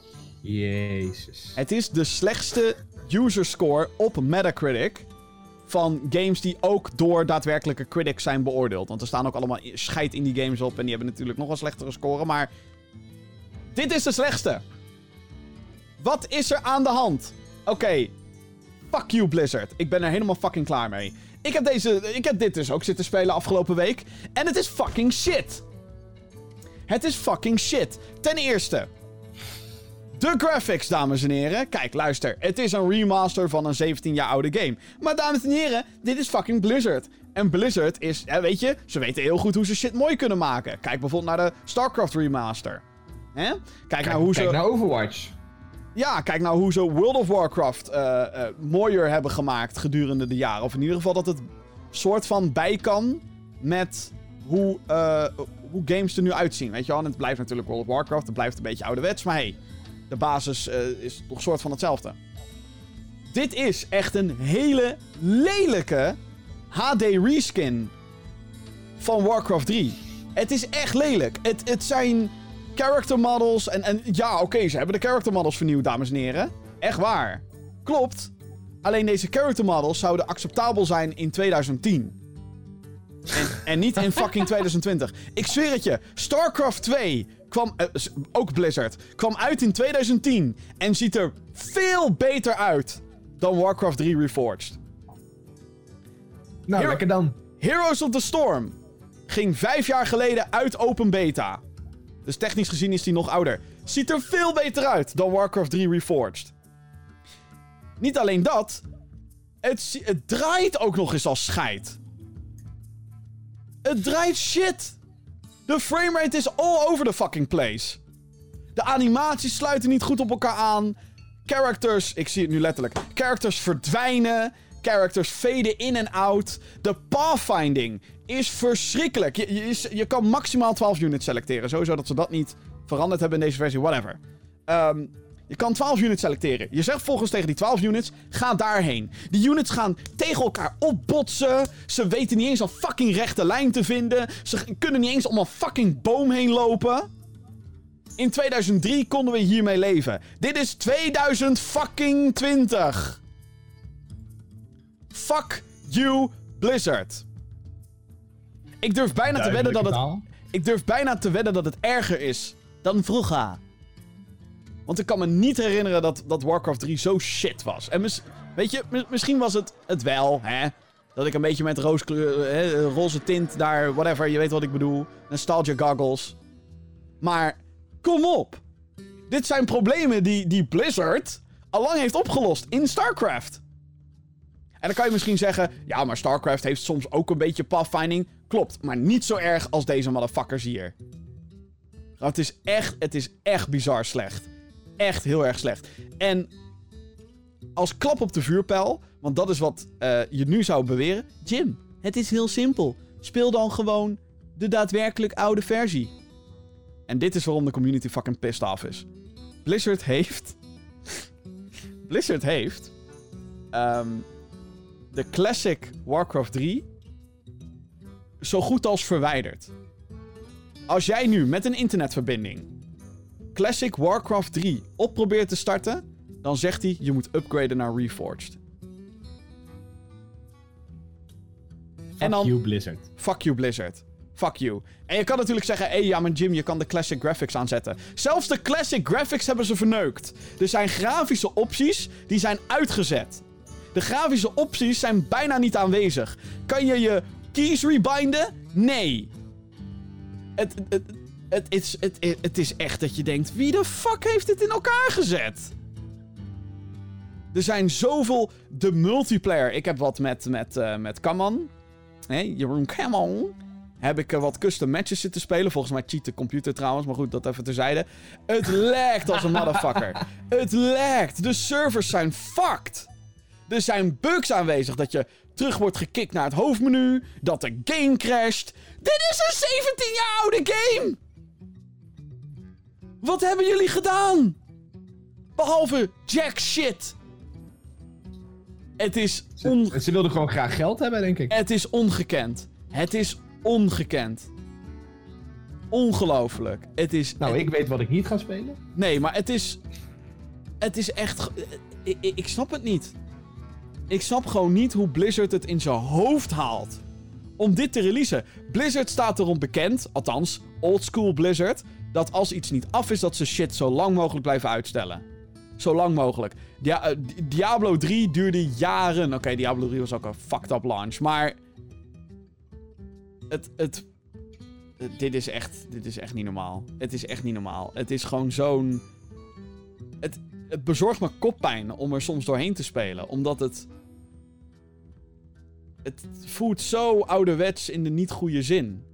Jezus. Het is de slechtste user score op Metacritic van games die ook door daadwerkelijke critics zijn beoordeeld. Want er staan ook allemaal scheid in die games op en die hebben natuurlijk nog een slechtere score, maar dit is de slechtste. Wat is er aan de hand? Oké, fuck you Blizzard. Ik ben er helemaal fucking klaar mee. Ik heb, deze, ik heb dit dus ook zitten spelen afgelopen week en het is fucking shit. Het is fucking shit. Ten eerste, de graphics, dames en heren. Kijk, luister. Het is een remaster van een 17 jaar oude game. Maar dames en heren, dit is fucking Blizzard. En Blizzard is, weet je, ze weten heel goed hoe ze shit mooi kunnen maken. Kijk bijvoorbeeld naar de StarCraft remaster. Hè? Kijk, kijk naar hoe kijk ze... naar Overwatch. Ja, kijk nou hoe ze World of Warcraft uh, uh, mooier hebben gemaakt gedurende de jaren. Of in ieder geval dat het soort van bij kan met hoe, uh, hoe games er nu uitzien. Weet je wel, en het blijft natuurlijk World of Warcraft. Het blijft een beetje ouderwets, maar hey de basis uh, is toch soort van hetzelfde. Dit is echt een hele lelijke HD reskin van Warcraft 3. Het is echt lelijk. Het, het zijn character models. En, en ja, oké, ze hebben de character models vernieuwd, dames en heren. Echt waar. Klopt. Alleen deze character models zouden acceptabel zijn in 2010. En, en niet in fucking 2020. Ik zweer het je. StarCraft 2 kwam, uh, ook Blizzard, kwam uit in 2010 en ziet er veel beter uit dan Warcraft 3 Reforged. Nou, lekker dan. Heroes of the Storm ging vijf jaar geleden uit open beta. Dus technisch gezien is die nog ouder. Ziet er veel beter uit dan Warcraft 3 Reforged. Niet alleen dat, het, het draait ook nog eens als scheid. Het draait shit. De framerate is all over the fucking place. De animaties sluiten niet goed op elkaar aan. Characters, ik zie het nu letterlijk. Characters verdwijnen. Characters faden in en out. De pathfinding is verschrikkelijk. Je, je, kan maximaal 12 units selecteren. Sowieso dat ze dat niet veranderd hebben in deze versie, whatever. Um, je kan 12 units selecteren. Je zegt volgens tegen die 12 units, ga daarheen. Die units gaan tegen elkaar opbotsen. Ze weten niet eens een fucking rechte lijn te vinden. Ze kunnen niet eens om een fucking boom heen lopen. In 2003 konden we hiermee leven. Dit is 2020. Fuck you, Blizzard. Ik durf bijna te wedden dat het. Ik durf bijna te wedden dat het erger is dan vroeger. Want ik kan me niet herinneren dat, dat Warcraft 3 zo shit was. En mis, weet je, misschien was het het wel, hè. Dat ik een beetje met hè, roze tint daar, whatever, je weet wat ik bedoel. Nostalgia goggles. Maar, kom op. Dit zijn problemen die, die Blizzard allang heeft opgelost in StarCraft. En dan kan je misschien zeggen, ja, maar StarCraft heeft soms ook een beetje pathfinding. Klopt, maar niet zo erg als deze motherfuckers hier. Het is echt, het is echt bizar slecht echt heel erg slecht. En als klap op de vuurpijl, Want dat is wat eh, je nu zou beweren. Jim, het is heel simpel. Speel dan gewoon de daadwerkelijk oude versie. En dit is waarom de community fucking pissed off is. Blizzard heeft. Blizzard heeft. ehm, de classic Warcraft 3. zo goed als verwijderd. Als jij nu met een internetverbinding. Classic Warcraft 3 op probeert te starten. dan zegt hij: je moet upgraden naar Reforged. Fuck dan- you, Blizzard. Fuck you, Blizzard. Fuck you. En je kan natuurlijk zeggen, hé, hey, ja, maar Jim, je kan de classic graphics aanzetten. Zelfs de classic graphics hebben ze verneukt. Er zijn grafische opties die zijn uitgezet. De grafische opties zijn bijna niet aanwezig. Kan je je keys rebinden? Nee. Het, het, het, is, het, het, is echt dat je denkt, wie de fuck heeft dit in elkaar gezet? Er zijn zoveel... De multiplayer. Ik heb wat met, met, eh, met Kaman. Hé, Jeroen Kaman. Heb ik eh, wat custom matches zitten spelen. Volgens mij cheat de computer trouwens. Maar goed, dat even terzijde. Het lagt als een motherfucker. Het lagt. De servers zijn fucked. Er zijn bugs aanwezig dat je terug wordt gekikt naar het hoofdmenu. Dat de game crasht. Dit is een 17 jaar oude game! Wat hebben jullie gedaan? Behalve jack shit. Het is, on Ze, ze wilden gewoon graag geld hebben, denk ik. het is ongekend. Het is ongekend. Ongelooflijk. Het is. Nou, ik weet wat ik niet ga spelen. Nee, maar het is. Het is echt. ge- Ik, ik, ik snap het niet. Ik snap gewoon niet hoe Blizzard het in zijn hoofd haalt. Om dit te releasen. Blizzard staat erom bekend, althans, oldschool Blizzard. Dat als iets niet af is, dat ze shit zo lang mogelijk blijven uitstellen. Zo lang mogelijk. Eh, Di- Diablo 3 duurde jaren. Oké, Diablo 3 was ook een fucked up launch. Maar. Het. het eh, dit is echt. Dit is echt niet normaal. Het is echt niet normaal. Het is gewoon zo'n. Het, het bezorgt me koppijn om er soms doorheen te spelen. Omdat het. Het voelt zo ouderwets in de niet goede zin.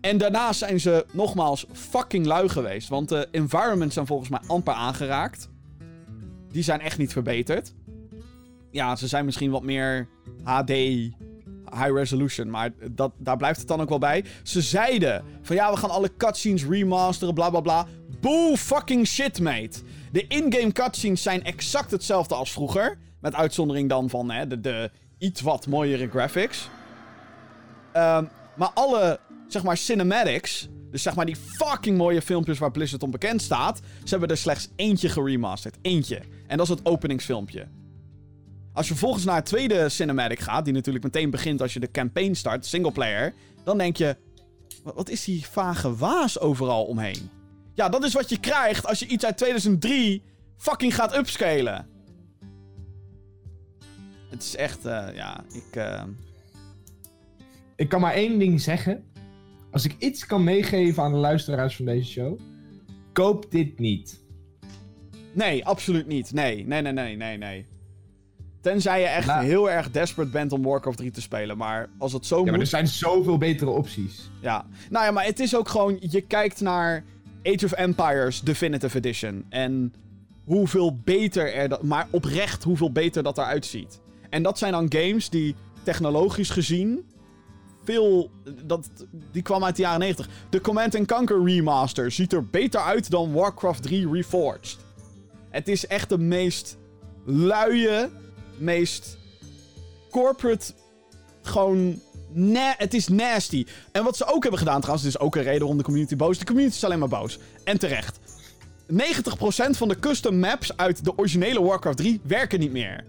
En daarnaast zijn ze nogmaals fucking lui geweest. Want de environments zijn volgens mij amper aangeraakt. Die zijn echt niet verbeterd. Ja, ze zijn misschien wat meer HD, high resolution. Maar dat, daar blijft het dan ook wel bij. Ze zeiden van ja, we gaan alle cutscenes remasteren, bla bla bla. Boo fucking shit, mate. De in-game cutscenes zijn exact hetzelfde als vroeger. Met uitzondering dan van hè, de, de iets wat mooiere graphics. Ehm, maar alle, zeg maar, cinematics. Dus zeg maar die fucking mooie filmpjes waar Blizzard om bekend staat. Ze hebben er slechts eentje geremasterd. Eentje. En dat is het openingsfilmpje. Als je vervolgens naar het tweede cinematic gaat, die natuurlijk meteen begint als je de campaign start, singleplayer, dan denk je: wat, is die vage waas overal omheen? Ja, dat is wat je krijgt als je iets uit 2003 fucking gaat upscalen. Het is echt, eh, ja, ik. eh, Ik kan maar één ding zeggen. Als ik iets kan meegeven aan de luisteraars van deze show. Koop dit niet. Nee, absoluut niet. Nee, nee, nee, nee, nee, nee. Tenzij je echt Nou- heel erg desperate bent om Warcraft 3 te spelen. Maar als het zo Ja, moet... maar er zijn zoveel betere opties. Ja. Nou ja, maar het is ook gewoon... Je kijkt naar Age of Empires Definitive Edition. En hoeveel beter er... Dat, maar oprecht hoeveel beter dat eruit ziet. En dat zijn dan games die technologisch gezien... Dat, die kwam uit de jaren 90. De Command Conquer remaster ziet er beter uit dan Warcraft 3 Reforged. Het is echt de meest luie, meest corporate gewoon... Het is nasty. En wat ze ook hebben gedaan trouwens, is ook een reden waarom de community boos. De community is alleen maar boos. En terecht. 90% van de custom maps uit de originele Warcraft 3 werken niet meer.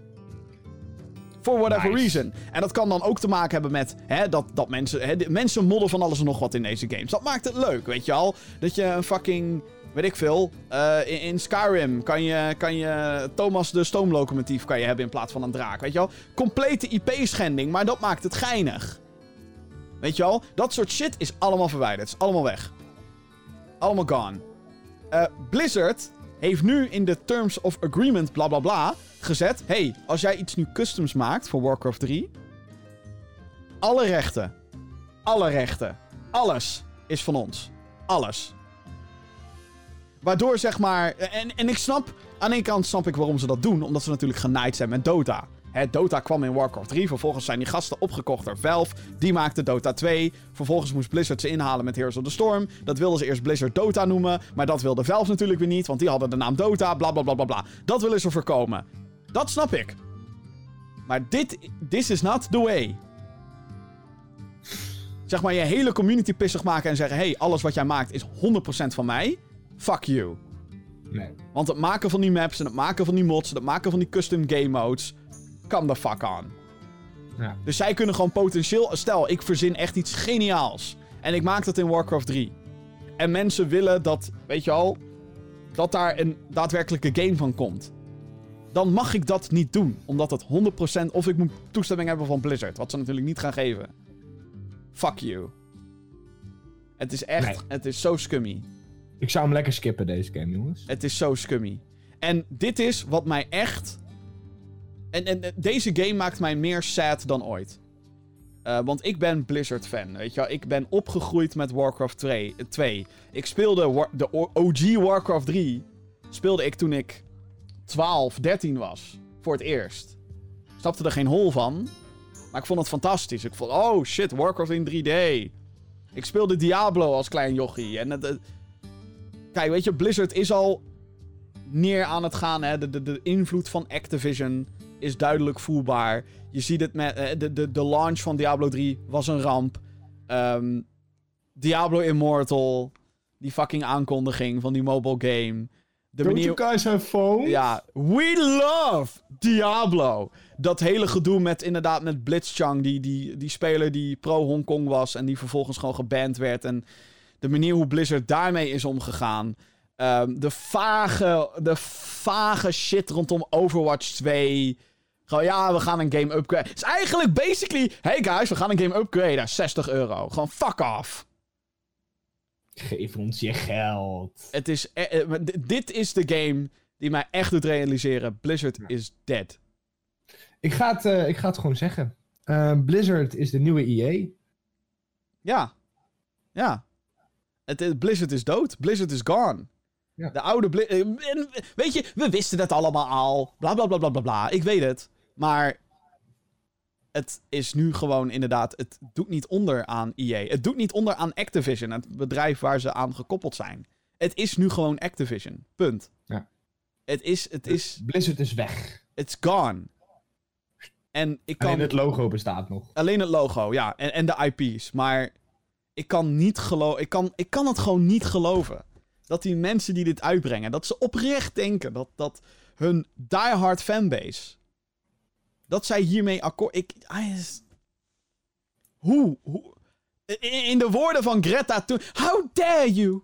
For whatever Nice. reason. En dat kan dan ook te maken hebben met hè, dat, dat mensen... Hè, mensen modden van alles en nog wat in deze games. Dat maakt het leuk, weet je al. Dat je een fucking... Weet ik veel. eh, in, in Skyrim kan je, kan je Thomas de stoomlocomotief kan je hebben in plaats van een draak. Weet je wel? Complete IP-schending, maar dat maakt het geinig. Weet je wel? Dat soort shit is allemaal verwijderd. Is allemaal weg. Allemaal gone. Eh, Blizzard heeft nu in de Terms of Agreement bla bla bla gezet... hey, als jij iets nu customs maakt voor Warcraft 3... Alle rechten. Alle rechten. Alles is van ons. Alles. Waardoor zeg maar... En, en ik snap... Aan ene kant snap ik waarom ze dat doen. Omdat ze natuurlijk genaaid zijn met Dota. Dota kwam in Warcraft 3. Vervolgens zijn die gasten opgekocht door Valve. Die maakte Dota 2. Vervolgens moest Blizzard ze inhalen met Heroes of the Storm. Dat wilden ze eerst Blizzard Dota noemen. Maar dat wilde Valve natuurlijk weer niet. Want die hadden de naam Dota. Bla bla bla bla bla. Dat willen ze voorkomen. Dat snap ik. Maar dit. This is not the way. Zeg maar je hele community pissig maken en zeggen: hey, alles wat jij maakt is 100% van mij. Fuck you. Nee. Want het maken van die maps en het maken van die mods en het maken van die custom game modes. Kan de fuck on. Ja. Dus zij kunnen gewoon potentieel. Stel, ik verzin echt iets geniaals. En ik maak dat in Warcraft 3. En mensen willen dat, weet je al. Dat daar een daadwerkelijke game van komt. Dan mag ik dat niet doen. Omdat het 100%. Of ik moet toestemming hebben van Blizzard. Wat ze natuurlijk niet gaan geven. Fuck you. Het is echt. Nee. Het is zo scummy. Ik zou hem lekker skippen, deze game, jongens. Het is zo scummy. En dit is wat mij echt. En, en deze game maakt mij meer sad dan ooit. Eh, want ik ben Blizzard-fan, weet je wel. Ik ben opgegroeid met Warcraft 2. eh, 2. Ik speelde de OG Warcraft 3. Speelde ik toen ik 12, 13 was. Voor het eerst. Snapte er geen hol van. Maar ik vond het fantastisch. Ik vond, oh shit, Warcraft in 3D. Ik speelde Diablo als klein jochie. En Kijk, weet je, Blizzard is al neer aan het gaan. Hè? De, de, de invloed van Activision is duidelijk voelbaar. Je ziet het met eh, de, de, de launch van Diablo 3 was een ramp. Ehm, Diablo Immortal, die fucking aankondiging van die mobile game. De Don't you guys have phones? ja, we love Diablo. Dat hele gedoe met inderdaad met Blitzchung, die, die, die speler die pro Hongkong was en die vervolgens gewoon geband werd. En de manier hoe Blizzard daarmee is omgegaan. Ehm, de, vage, de vage shit rondom Overwatch 2. Gewoon, ja, we gaan een game upgrade. Het is eigenlijk basically, hey guys, we gaan een game upgraden. 60 euro. Gewoon fuck off. Geef ons je geld. Het is, eh, eh, dit is de game die mij echt doet realiseren. Blizzard is dead. Ik ga het, eh, ik ga het gewoon zeggen. Eh, Blizzard is de nieuwe EA. Ja. Ja. Het, is- Blizzard is dood. Blizzard is gone. Ja. De oude Bli- en, Weet je, we wisten het allemaal al. Bla bla bla bla bla bla. Ik weet het. Maar. Het is nu gewoon inderdaad. Het doet niet onder aan EA. Het doet niet onder aan Activision, het bedrijf waar ze aan gekoppeld zijn. Het is nu gewoon Activision. Punt. Ja. Het is. Het is. Blizzard is weg. It's gone. En ik kan. Alleen het logo bestaat nog. Alleen het logo, ja. En, en de IP's. Maar ik kan niet geloven. Ik kan, ik kan het gewoon niet geloven. Dat die mensen die dit uitbrengen, dat ze oprecht denken dat, dat hun diehard fanbase. Dat zij hiermee akkoord. Ik. I just- Hoe? Hoe? In, de woorden van Greta toen. How dare you?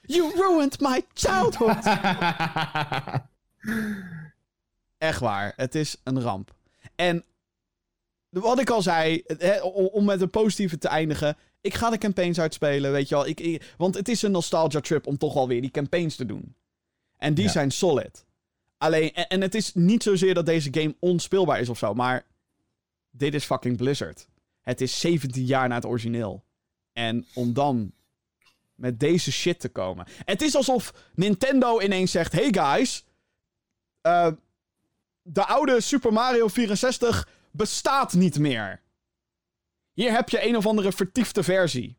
You ruined my childhood. Echt waar. Het is een ramp. En wat ik al zei, om, om met een positieve te eindigen. Ik ga de campaigns uitspelen, weet je wel. Ik, ik- want het is een nostalgia trip om toch wel weer die campaigns te doen. En die Ja. zijn solid. Alleen, en, het is niet zozeer dat deze game onspeelbaar is of zo, maar dit is fucking Blizzard. Het is 17 jaar na het origineel. En om dan met deze shit te komen. Het is alsof Nintendo ineens zegt: Hey guys, eh, de oude Super Mario 64 bestaat niet meer. Hier heb je een of andere vertiefde versie.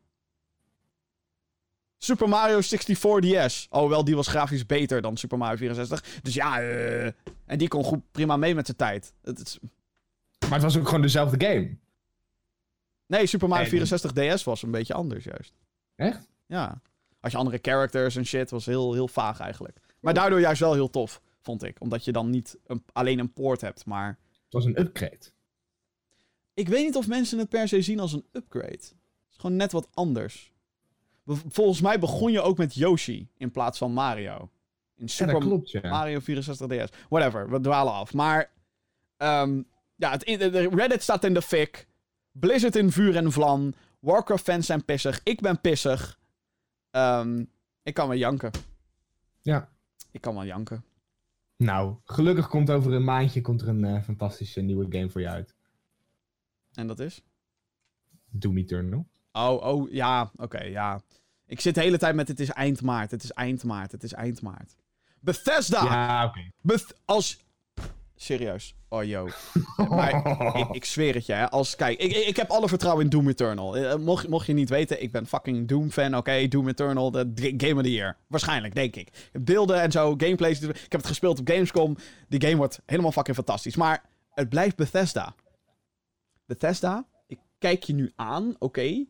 Super Mario 64 DS. Oh, wel, die was grafisch beter dan Super Mario 64. Dus ja, eh, en die kon goed prima mee met zijn tijd. Het, Maar het was ook gewoon dezelfde game. Nee, Super Mario Nee, 64 DS was een beetje anders juist. Echt? Ja. Als je andere characters en shit, was heel, heel vaag eigenlijk. Maar daardoor juist wel heel tof, vond ik. Omdat je dan niet een- alleen een poort hebt, maar... Het was een upgrade. Ik weet niet of mensen het per se zien als een upgrade. Het is gewoon net wat anders. Volgens mij begon je ook met Yoshi in plaats van Mario. In Super dat klopt, ja. Mario 64 DS. Whatever, we dwalen af. Maar ehm, ja, het, Reddit staat in de fik. Blizzard in vuur en vlam. Warcraft-fans zijn pissig. Ik ben pissig. Ehm, ik kan wel janken. Ja. Ik kan wel janken. Nou, gelukkig komt over een maandje komt er een eh, fantastische nieuwe game voor je uit. En dat is? Doom Eternal. Oh, oh, ja, oké, ja. Ik zit de hele tijd met het is eind maart, het is eind maart, het is eind maart. Bethesda! Ja, oké. Beth- als, serieus. Oh, yo. maar ik, ik zweer het je, hè. Als, kijk, ik, ik, heb alle vertrouwen in Doom Eternal. Eh, mocht, mocht je niet weten, ik ben fucking Doom-fan. Oké, Doom Eternal, de Game of the Year. Waarschijnlijk, denk ik. Beelden en zo, gameplays. Ik heb het gespeeld op Gamescom. Die game wordt helemaal fucking fantastisch. Maar het blijft Bethesda. Bethesda, ik kijk je nu aan, oké.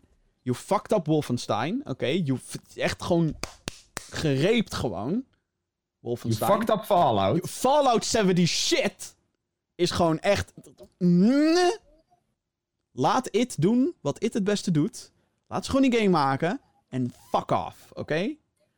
You fucked up Wolfenstein, oké. You f- echt gewoon gereept gewoon. You Wolfenstein. fucked up Fallout. Fallout 70 shit is gewoon echt. Nee. Laat It doen wat It het beste doet. Laat ze gewoon die game maken. En fuck off, oké?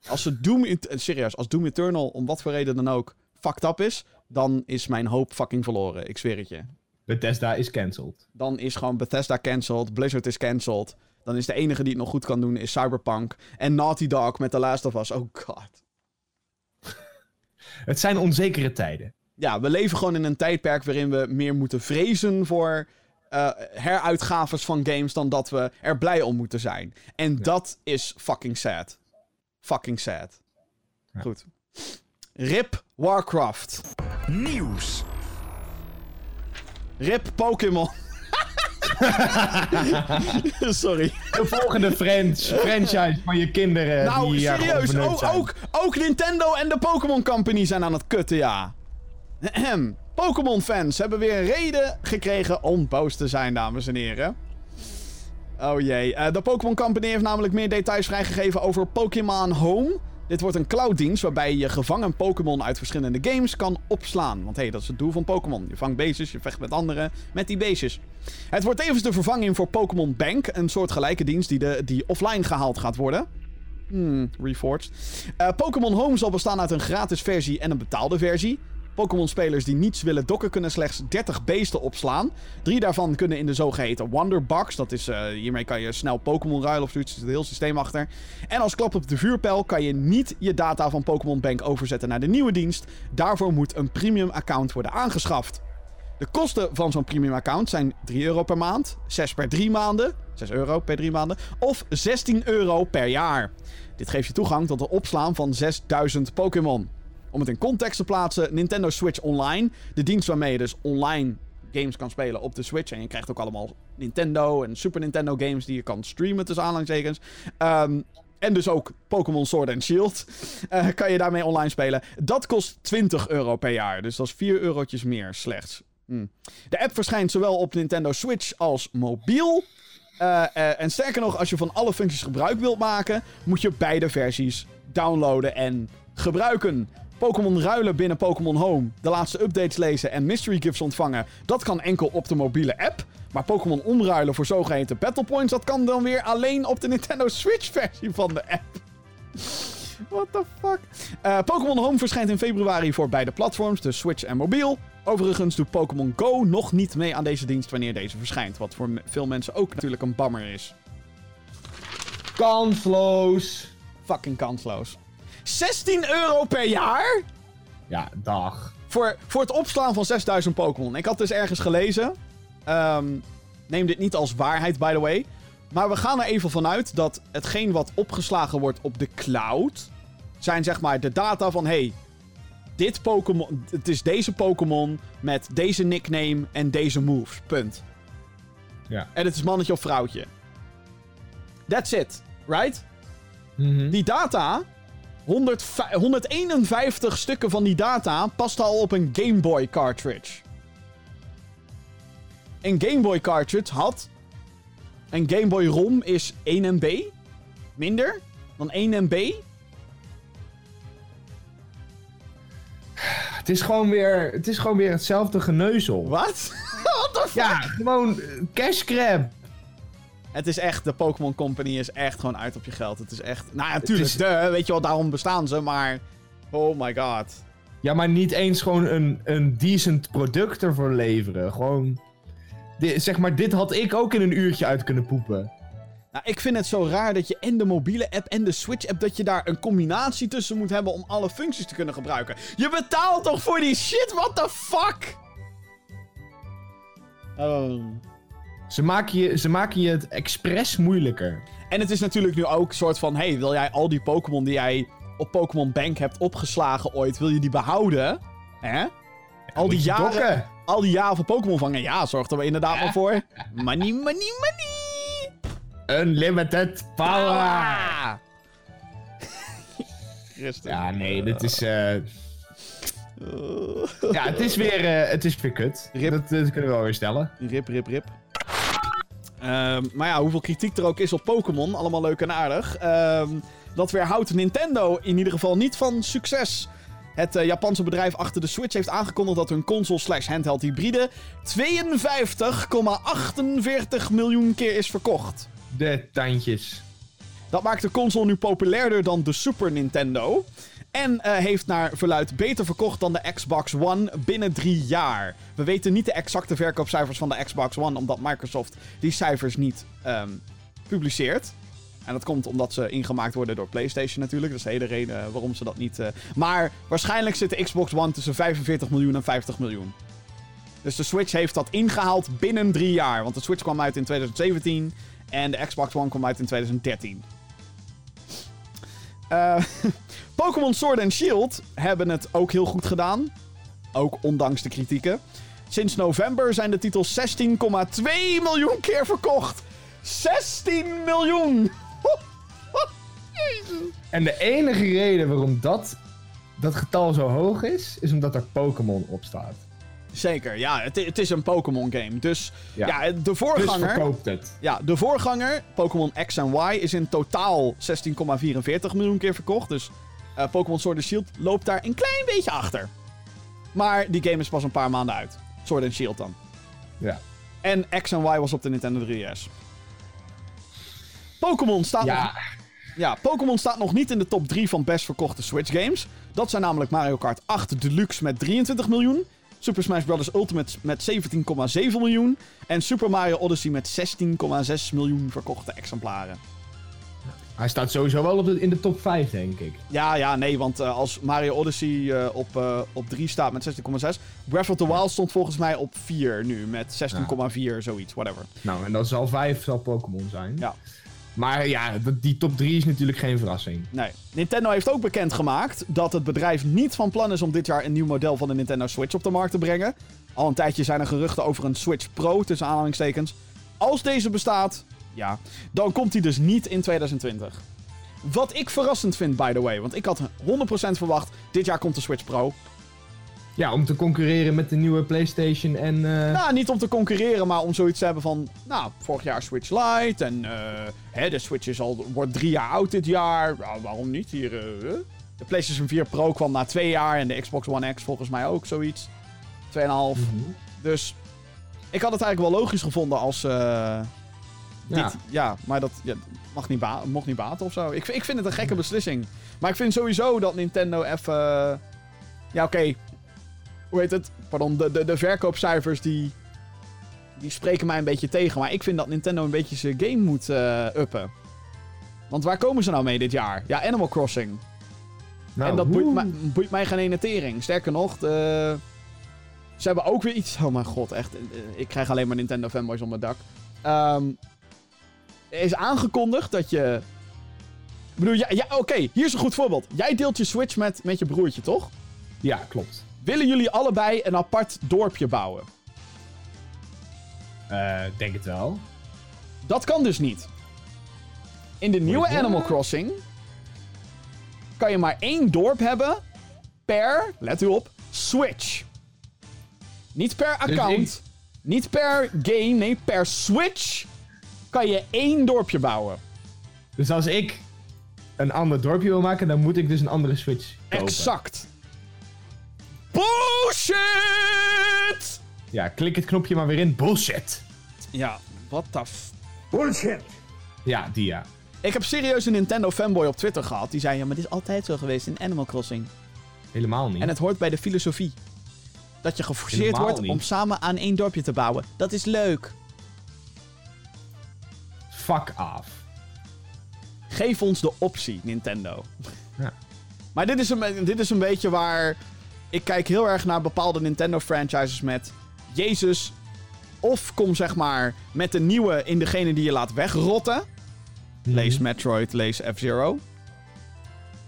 Als ze Doom... Serieus, als Doom Eternal om wat voor reden dan ook fucked up is... dan is mijn hoop fucking verloren. Ik zweer het je. Bethesda is cancelled. Dan is gewoon Bethesda cancelled. Blizzard is cancelled. Dan is de enige die het nog goed kan doen is Cyberpunk. En Naughty Dog met The Last of Us. Oh god. Het zijn onzekere tijden. ja, we leven gewoon in een tijdperk waarin we meer moeten vrezen voor eh, heruitgaves van games dan dat we er blij om moeten zijn. En dat is fucking sad. Fucking sad. Ja. Goed. Rip Warcraft. Nieuws. Rip Pokémon. Sorry. De volgende friends, franchise van je kinderen. nou, die serieus. Ook, ook, ook Nintendo en de Pokémon Company zijn aan het kutten, ja. Pokémon-fans hebben weer reden gekregen om boos te zijn, dames en heren. Oh jee. Eh, de Pokémon Company heeft namelijk meer details vrijgegeven over Pokémon Home. Dit wordt een clouddienst waarbij je gevangen Pokémon uit verschillende games kan opslaan. Want hé, hey, dat is het doel van Pokémon. Je vangt beestjes, je vecht met anderen met die beestjes. Het wordt tevens de vervanging voor Pokémon Bank, een soort gelijke dienst die, de, die offline gehaald gaat worden. Hmm, Reforged. Eh, Pokémon Home zal bestaan uit een gratis versie en een betaalde versie. Pokémon-spelers die niets willen dokken kunnen slechts 30 beesten opslaan. Drie daarvan kunnen in de zogeheten Wonderbox. Dat is, eh, hiermee kan je snel Pokémon ruilen of zoiets. Er zit heel systeem achter. En als klap op de vuurpijl kan je niet je data van Pokémon Bank overzetten naar de nieuwe dienst. Daarvoor moet een premium account worden aangeschaft. De kosten van zo'n premium account zijn 3 euro per maand, 6 per 3 maanden, 6 euro per 3 maanden, of 16 euro per jaar. Dit geeft je toegang tot het opslaan van 6000 Pokémon. Om het in context te plaatsen, Nintendo Switch Online, de dienst waarmee je dus online games kan spelen op de Switch. En je krijgt ook allemaal Nintendo en Super Nintendo games die je kan streamen tussen aanhalingstekens. Ehm, en dus ook Pokémon Sword and Shield eh, kan je daarmee online spelen. Dat kost 20 euro per jaar, dus dat is 4 eurotjes meer slechts. Hm. De app verschijnt zowel op Nintendo Switch als mobiel. Eh, eh, en sterker nog, als je van alle functies gebruik wilt maken, moet je beide versies downloaden en gebruiken. Pokémon ruilen binnen Pokémon Home, de laatste updates lezen en mystery gifts ontvangen, dat kan enkel op de mobiele app. Maar Pokémon omruilen voor zogeheten Battle Points, dat kan dan weer alleen op de Nintendo Switch versie van de app. What the fuck? Eh, Pokémon Home verschijnt in februari voor beide platforms, dus Switch en mobiel. Overigens doet Pokémon Go nog niet mee aan deze dienst wanneer deze verschijnt. Wat voor veel mensen ook natuurlijk een bammer is. Kansloos. Fucking kansloos. 16 euro per jaar? Ja, dag. Voor, voor het opslaan van 6000 Pokémon. Ik had dus ergens gelezen. ehm, neem dit niet als waarheid, by the way. Maar we gaan er even vanuit dat hetgeen wat opgeslagen wordt op de cloud. zijn zeg maar de data van: hey, dit Pokémon. Het is deze Pokémon met deze nickname en deze moves. Punt. Ja. En het is mannetje of vrouwtje. That's it, right? Mhm. Die data, 105 151 stukken van die data, past al op een Game Boy cartridge. Een Game Boy cartridge had. Een Game Boy ROM is 1 MB. Minder dan 1 MB. Het is gewoon weer, het is gewoon weer hetzelfde geneuzel. Wat? What the fuck? Ja, gewoon cash grab. Het is echt, de Pokémon Company is echt gewoon uit op je geld. Het is echt. Nou, ja, natuurlijk, is- de, weet je wel, daarom bestaan ze, maar. Oh my god. Ja, maar niet eens gewoon een, een decent product ervoor leveren. Gewoon... Zeg maar, dit had ik ook in een uurtje uit kunnen poepen. Nou, ik vind het zo raar dat je en de mobiele app en de Switch app... dat je daar een combinatie tussen moet hebben om alle functies te kunnen gebruiken. Je betaalt toch voor die shit? What the fuck? Oh. Ze maken je, ze maken je het expres moeilijker. En het is natuurlijk nu ook een soort van... hey, wil jij al die Pokémon die jij op Pokémon Bank hebt opgeslagen ooit... wil je die behouden? Hè? al die jaren, dokken. al die jaren van Pokémon vangen, ja, zorgt er inderdaad wel voor. Money, money, money! Unlimited power. Christen. Ja, nee, dit is... eh, Ja, het is weer, eh, het is weer kut. Rip. Dat, dat kunnen we wel weer stellen. Rip, rip, rip. Ehm, maar ja, hoeveel kritiek er ook is op Pokémon, allemaal leuk en aardig. Ehm, dat weerhoudt Nintendo in ieder geval niet van succes. Het eh, Japanse bedrijf achter de Switch heeft aangekondigd dat hun console slash handheld hybride 52,48 miljoen keer is verkocht. De tandjes. Dat maakt de console nu populairder dan de Super Nintendo. En eh, heeft naar verluid beter verkocht dan de Xbox One binnen drie jaar. We weten niet de exacte verkoopcijfers van de Xbox One, omdat Microsoft die cijfers niet ehm, publiceert. En dat komt omdat ze ingemaakt worden door PlayStation natuurlijk. Dat is de hele reden eh, waarom ze dat niet. eh, Maar waarschijnlijk zit de Xbox One tussen 45 miljoen en 50 miljoen. Dus de Switch heeft dat ingehaald binnen drie jaar. Want de Switch kwam uit in 2017 en de Xbox One kwam uit in 2013. Eh, Pokémon Sword and Shield hebben het ook heel goed gedaan. Ook ondanks de kritieken. Sinds november zijn de titels 16,2 miljoen keer verkocht. 16 miljoen! Jezus. En de enige reden waarom dat, dat getal zo hoog is, is omdat er Pokémon op staat. Zeker, ja, het, het is een Pokémon game. Dus ja, Ja. de Dus voorganger. verkoopt het. Ja, de voorganger, Pokémon X en Y, is in totaal 16,44 miljoen keer verkocht. Dus eh, Pokémon Sword and Shield loopt daar een klein beetje achter. Maar die game is pas een paar maanden uit. Sword and Shield dan. Ja. En X en Y was op de Nintendo 3DS. Pokémon staat, nog, Ja, ja, Pokémon staat nog niet in de top 3 van best verkochte Switch games. Dat zijn namelijk Mario Kart 8 Deluxe met 23 miljoen. Super Smash Bros. Ultimate met 17,7 miljoen. En Super Mario Odyssey met 16,6 miljoen verkochte exemplaren. Hij staat sowieso wel op de, in de top 5, denk ik. Ja, ja, nee, want eh, als Mario Odyssey eh, op, eh, op 3 staat met 16,6. Breath of the Wild stond volgens mij op 4 nu met 16,4, zoiets, whatever. Nou, en dat zal 5 zal Pokémon zijn. Ja. Maar ja, die top 3 is natuurlijk geen verrassing. Nee. Nintendo heeft ook bekendgemaakt dat het bedrijf niet van plan is om dit jaar een nieuw model van de Nintendo Switch op de markt te brengen. Al een tijdje zijn er geruchten over een Switch Pro, tussen aanhalingstekens. Als deze bestaat, ja, dan komt die dus niet in 2020. Wat ik verrassend vind, by the way. Want ik had 100% verwacht, dit jaar komt de Switch Pro. Ja, om te concurreren met de nieuwe PlayStation en. eh, Nou, niet om te concurreren, maar om zoiets te hebben van... Nou, vorig jaar Switch Lite en eh, hè, de Switch is al, wordt drie jaar oud dit jaar. Nou, waarom niet? Hier, eh, de PlayStation 4 Pro kwam na twee jaar en de Xbox One X volgens mij ook zoiets. 2,5. mhm. Dus ik had het eigenlijk wel logisch gevonden als... eh, dit, Ja. ja. maar dat ja, mag niet mocht niet baten of zo. Ik, ik vind het een gekke beslissing. Maar ik vind sowieso dat Nintendo even... ja, oké. Hoe heet het? Pardon, de, de, de verkoopcijfers die... Die spreken mij een beetje tegen. Maar ik vind dat Nintendo een beetje zijn game moet eh, uppen. Want waar komen ze nou mee dit jaar? Ja, Animal Crossing. Nou, en dat boeit, mij- boeit mij geen ene tering. Sterker nog, de... ze hebben ook weer iets... Oh mijn god, echt. eh, Ik krijg alleen maar Nintendo fanboys op mijn dak. Ehm, er is aangekondigd dat je... Ik bedoel, ja, ja oké, hier is een goed voorbeeld. Jij deelt je Switch met, met je broertje, toch? Ja, klopt. Willen jullie allebei een apart dorpje bouwen? Eh, denk het wel. Dat kan dus niet. In de nieuwe ja? Animal Crossing kan je maar één dorp hebben per, let u op, Switch. Niet per account, niet per game, nee, per Switch kan je één dorpje bouwen. Dus als ik een ander dorpje wil maken, dan moet ik dus een andere Switch kopen. Exact. Bullshit! Ja, klik het knopje maar weer in. Bullshit. Ja, what the f... Ja, die ja. Ik heb serieus een Nintendo fanboy op Twitter gehad. Die zei, ja, maar dit is altijd zo geweest in Animal Crossing. Helemaal niet. En het hoort bij de filosofie. Dat je geforceerd Helemaal wordt niet. om samen aan één dorpje te bouwen. Dat is leuk. Fuck af. Geef ons de optie, Nintendo. Ja. Maar dit is, een, dit is een beetje waar... Ik kijk heel erg naar bepaalde Nintendo-franchises met... Jezus, of kom zeg maar met de nieuwe in degene die je laat wegrotten. Lees Metroid, lees F-Zero.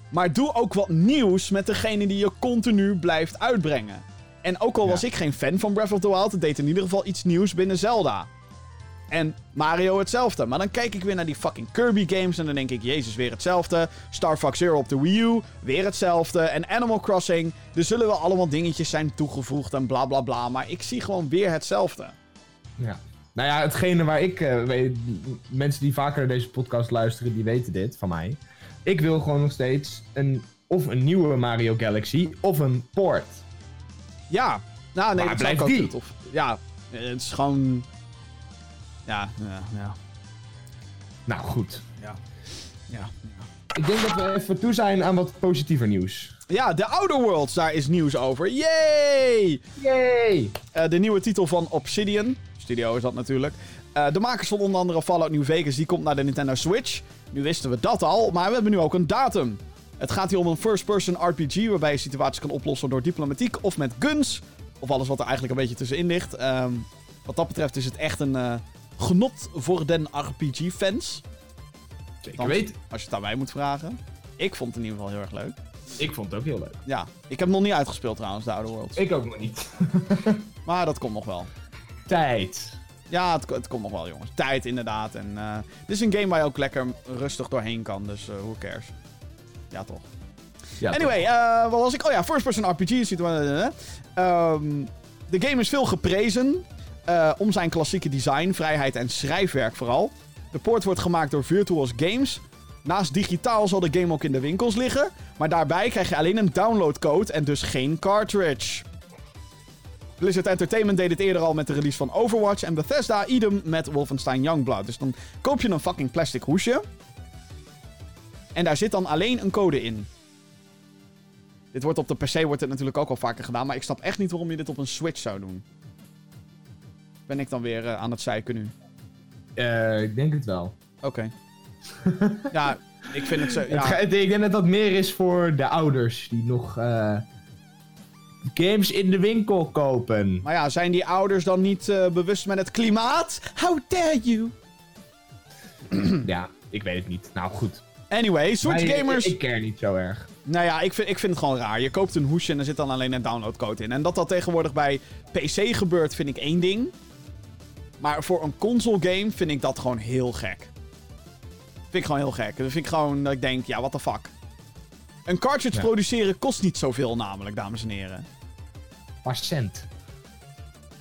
Maar doe ook wat nieuws met degene die je continu blijft uitbrengen. En ook al Ja. was ik geen fan van Breath of the Wild, het deed in ieder geval iets nieuws binnen Zelda. En Mario hetzelfde. Maar dan kijk ik weer naar die fucking Kirby games en dan denk ik, jezus, weer hetzelfde. Star Fox Zero op de Wii U, weer hetzelfde. En Animal Crossing, er zullen wel allemaal dingetjes zijn toegevoegd en bla bla bla. Maar ik zie gewoon weer hetzelfde. Ja. Nou ja, hetgene waar ik eh, weet, mensen die vaker naar deze podcast luisteren, die weten dit van mij. Ik wil gewoon nog steeds een, of een nieuwe Mario Galaxy, of een port. Ja, nou nee, Maar dat blijft die? tof. Ja, het is gewoon... Ja, ja, ja, Nou goed. ja. Ja, ja. Ik denk dat we even toe zijn aan wat positiever nieuws. Ja, The Outer Worlds, daar is nieuws over. Yay! Yay! Eh, de nieuwe titel van Obsidian. Studio is dat natuurlijk. Eh, de makers van onder andere Fallout New Vegas, die komt naar de Nintendo Switch. Nu wisten we dat al, maar we hebben nu ook een datum. Het gaat hier om een first-person RPG waarbij je situaties kan oplossen door diplomatiek of met guns. Of alles wat er eigenlijk een beetje tussenin ligt. Ehm, wat dat betreft is het echt een eh, genot voor den RPG-fans. Zeker weten. Als je het aan mij moet vragen. Ik vond het in ieder geval heel erg leuk. Ik vond het ook heel leuk. Ja, ik heb nog niet uitgespeeld trouwens, de Outer Worlds. Ik ook nog niet. Maar dat komt nog wel. Tijd. Ja, het, het komt nog wel, jongens. Tijd, inderdaad. En eh dit is een game waar je ook lekker rustig doorheen kan. Dus eh who cares? Ja, toch. Ja, anyway, eh, wat was ik? Oh ja, first-person RPG. ziet er- Ehm, de game is veel geprezen. Eh, om zijn klassieke design, vrijheid en schrijfwerk vooral. De port wordt gemaakt door Virtuos Games. Naast digitaal zal de game ook in de winkels liggen. Maar daarbij krijg je alleen een downloadcode en dus geen cartridge. Blizzard Entertainment deed het eerder al met de release van Overwatch. En Bethesda idem met Wolfenstein Youngblood. Dus dan koop je een fucking plastic hoesje. En daar zit dan alleen een code in. Dit wordt op de PC wordt het natuurlijk ook al vaker gedaan. Maar ik snap echt niet waarom je dit op een Switch zou doen. Ben ik dan weer eh, aan het zeiken nu? Eh, ik denk het wel. Oké. ja, ik vind het zo... Ja, ik denk dat dat meer is voor de ouders die nog eh, games in de winkel kopen. maar ja, zijn die ouders dan niet bewust met het klimaat? How dare you? ja, ik weet het niet. Nou goed. Anyway, Switch Maar gamers... Ik, ik care niet zo erg. Nou ja, ik vind, ik vind het gewoon raar. Je koopt een hoesje en er zit dan alleen een downloadcode in. En dat dat tegenwoordig bij PC gebeurt, vind ik één ding. Maar voor een console game vind ik dat gewoon heel gek. Vind ik gewoon heel gek. Dan vind ik gewoon dat ik denk, ja, what the fuck. Een cartridge Ja. produceren kost niet zoveel namelijk, dames en heren. Maar cent.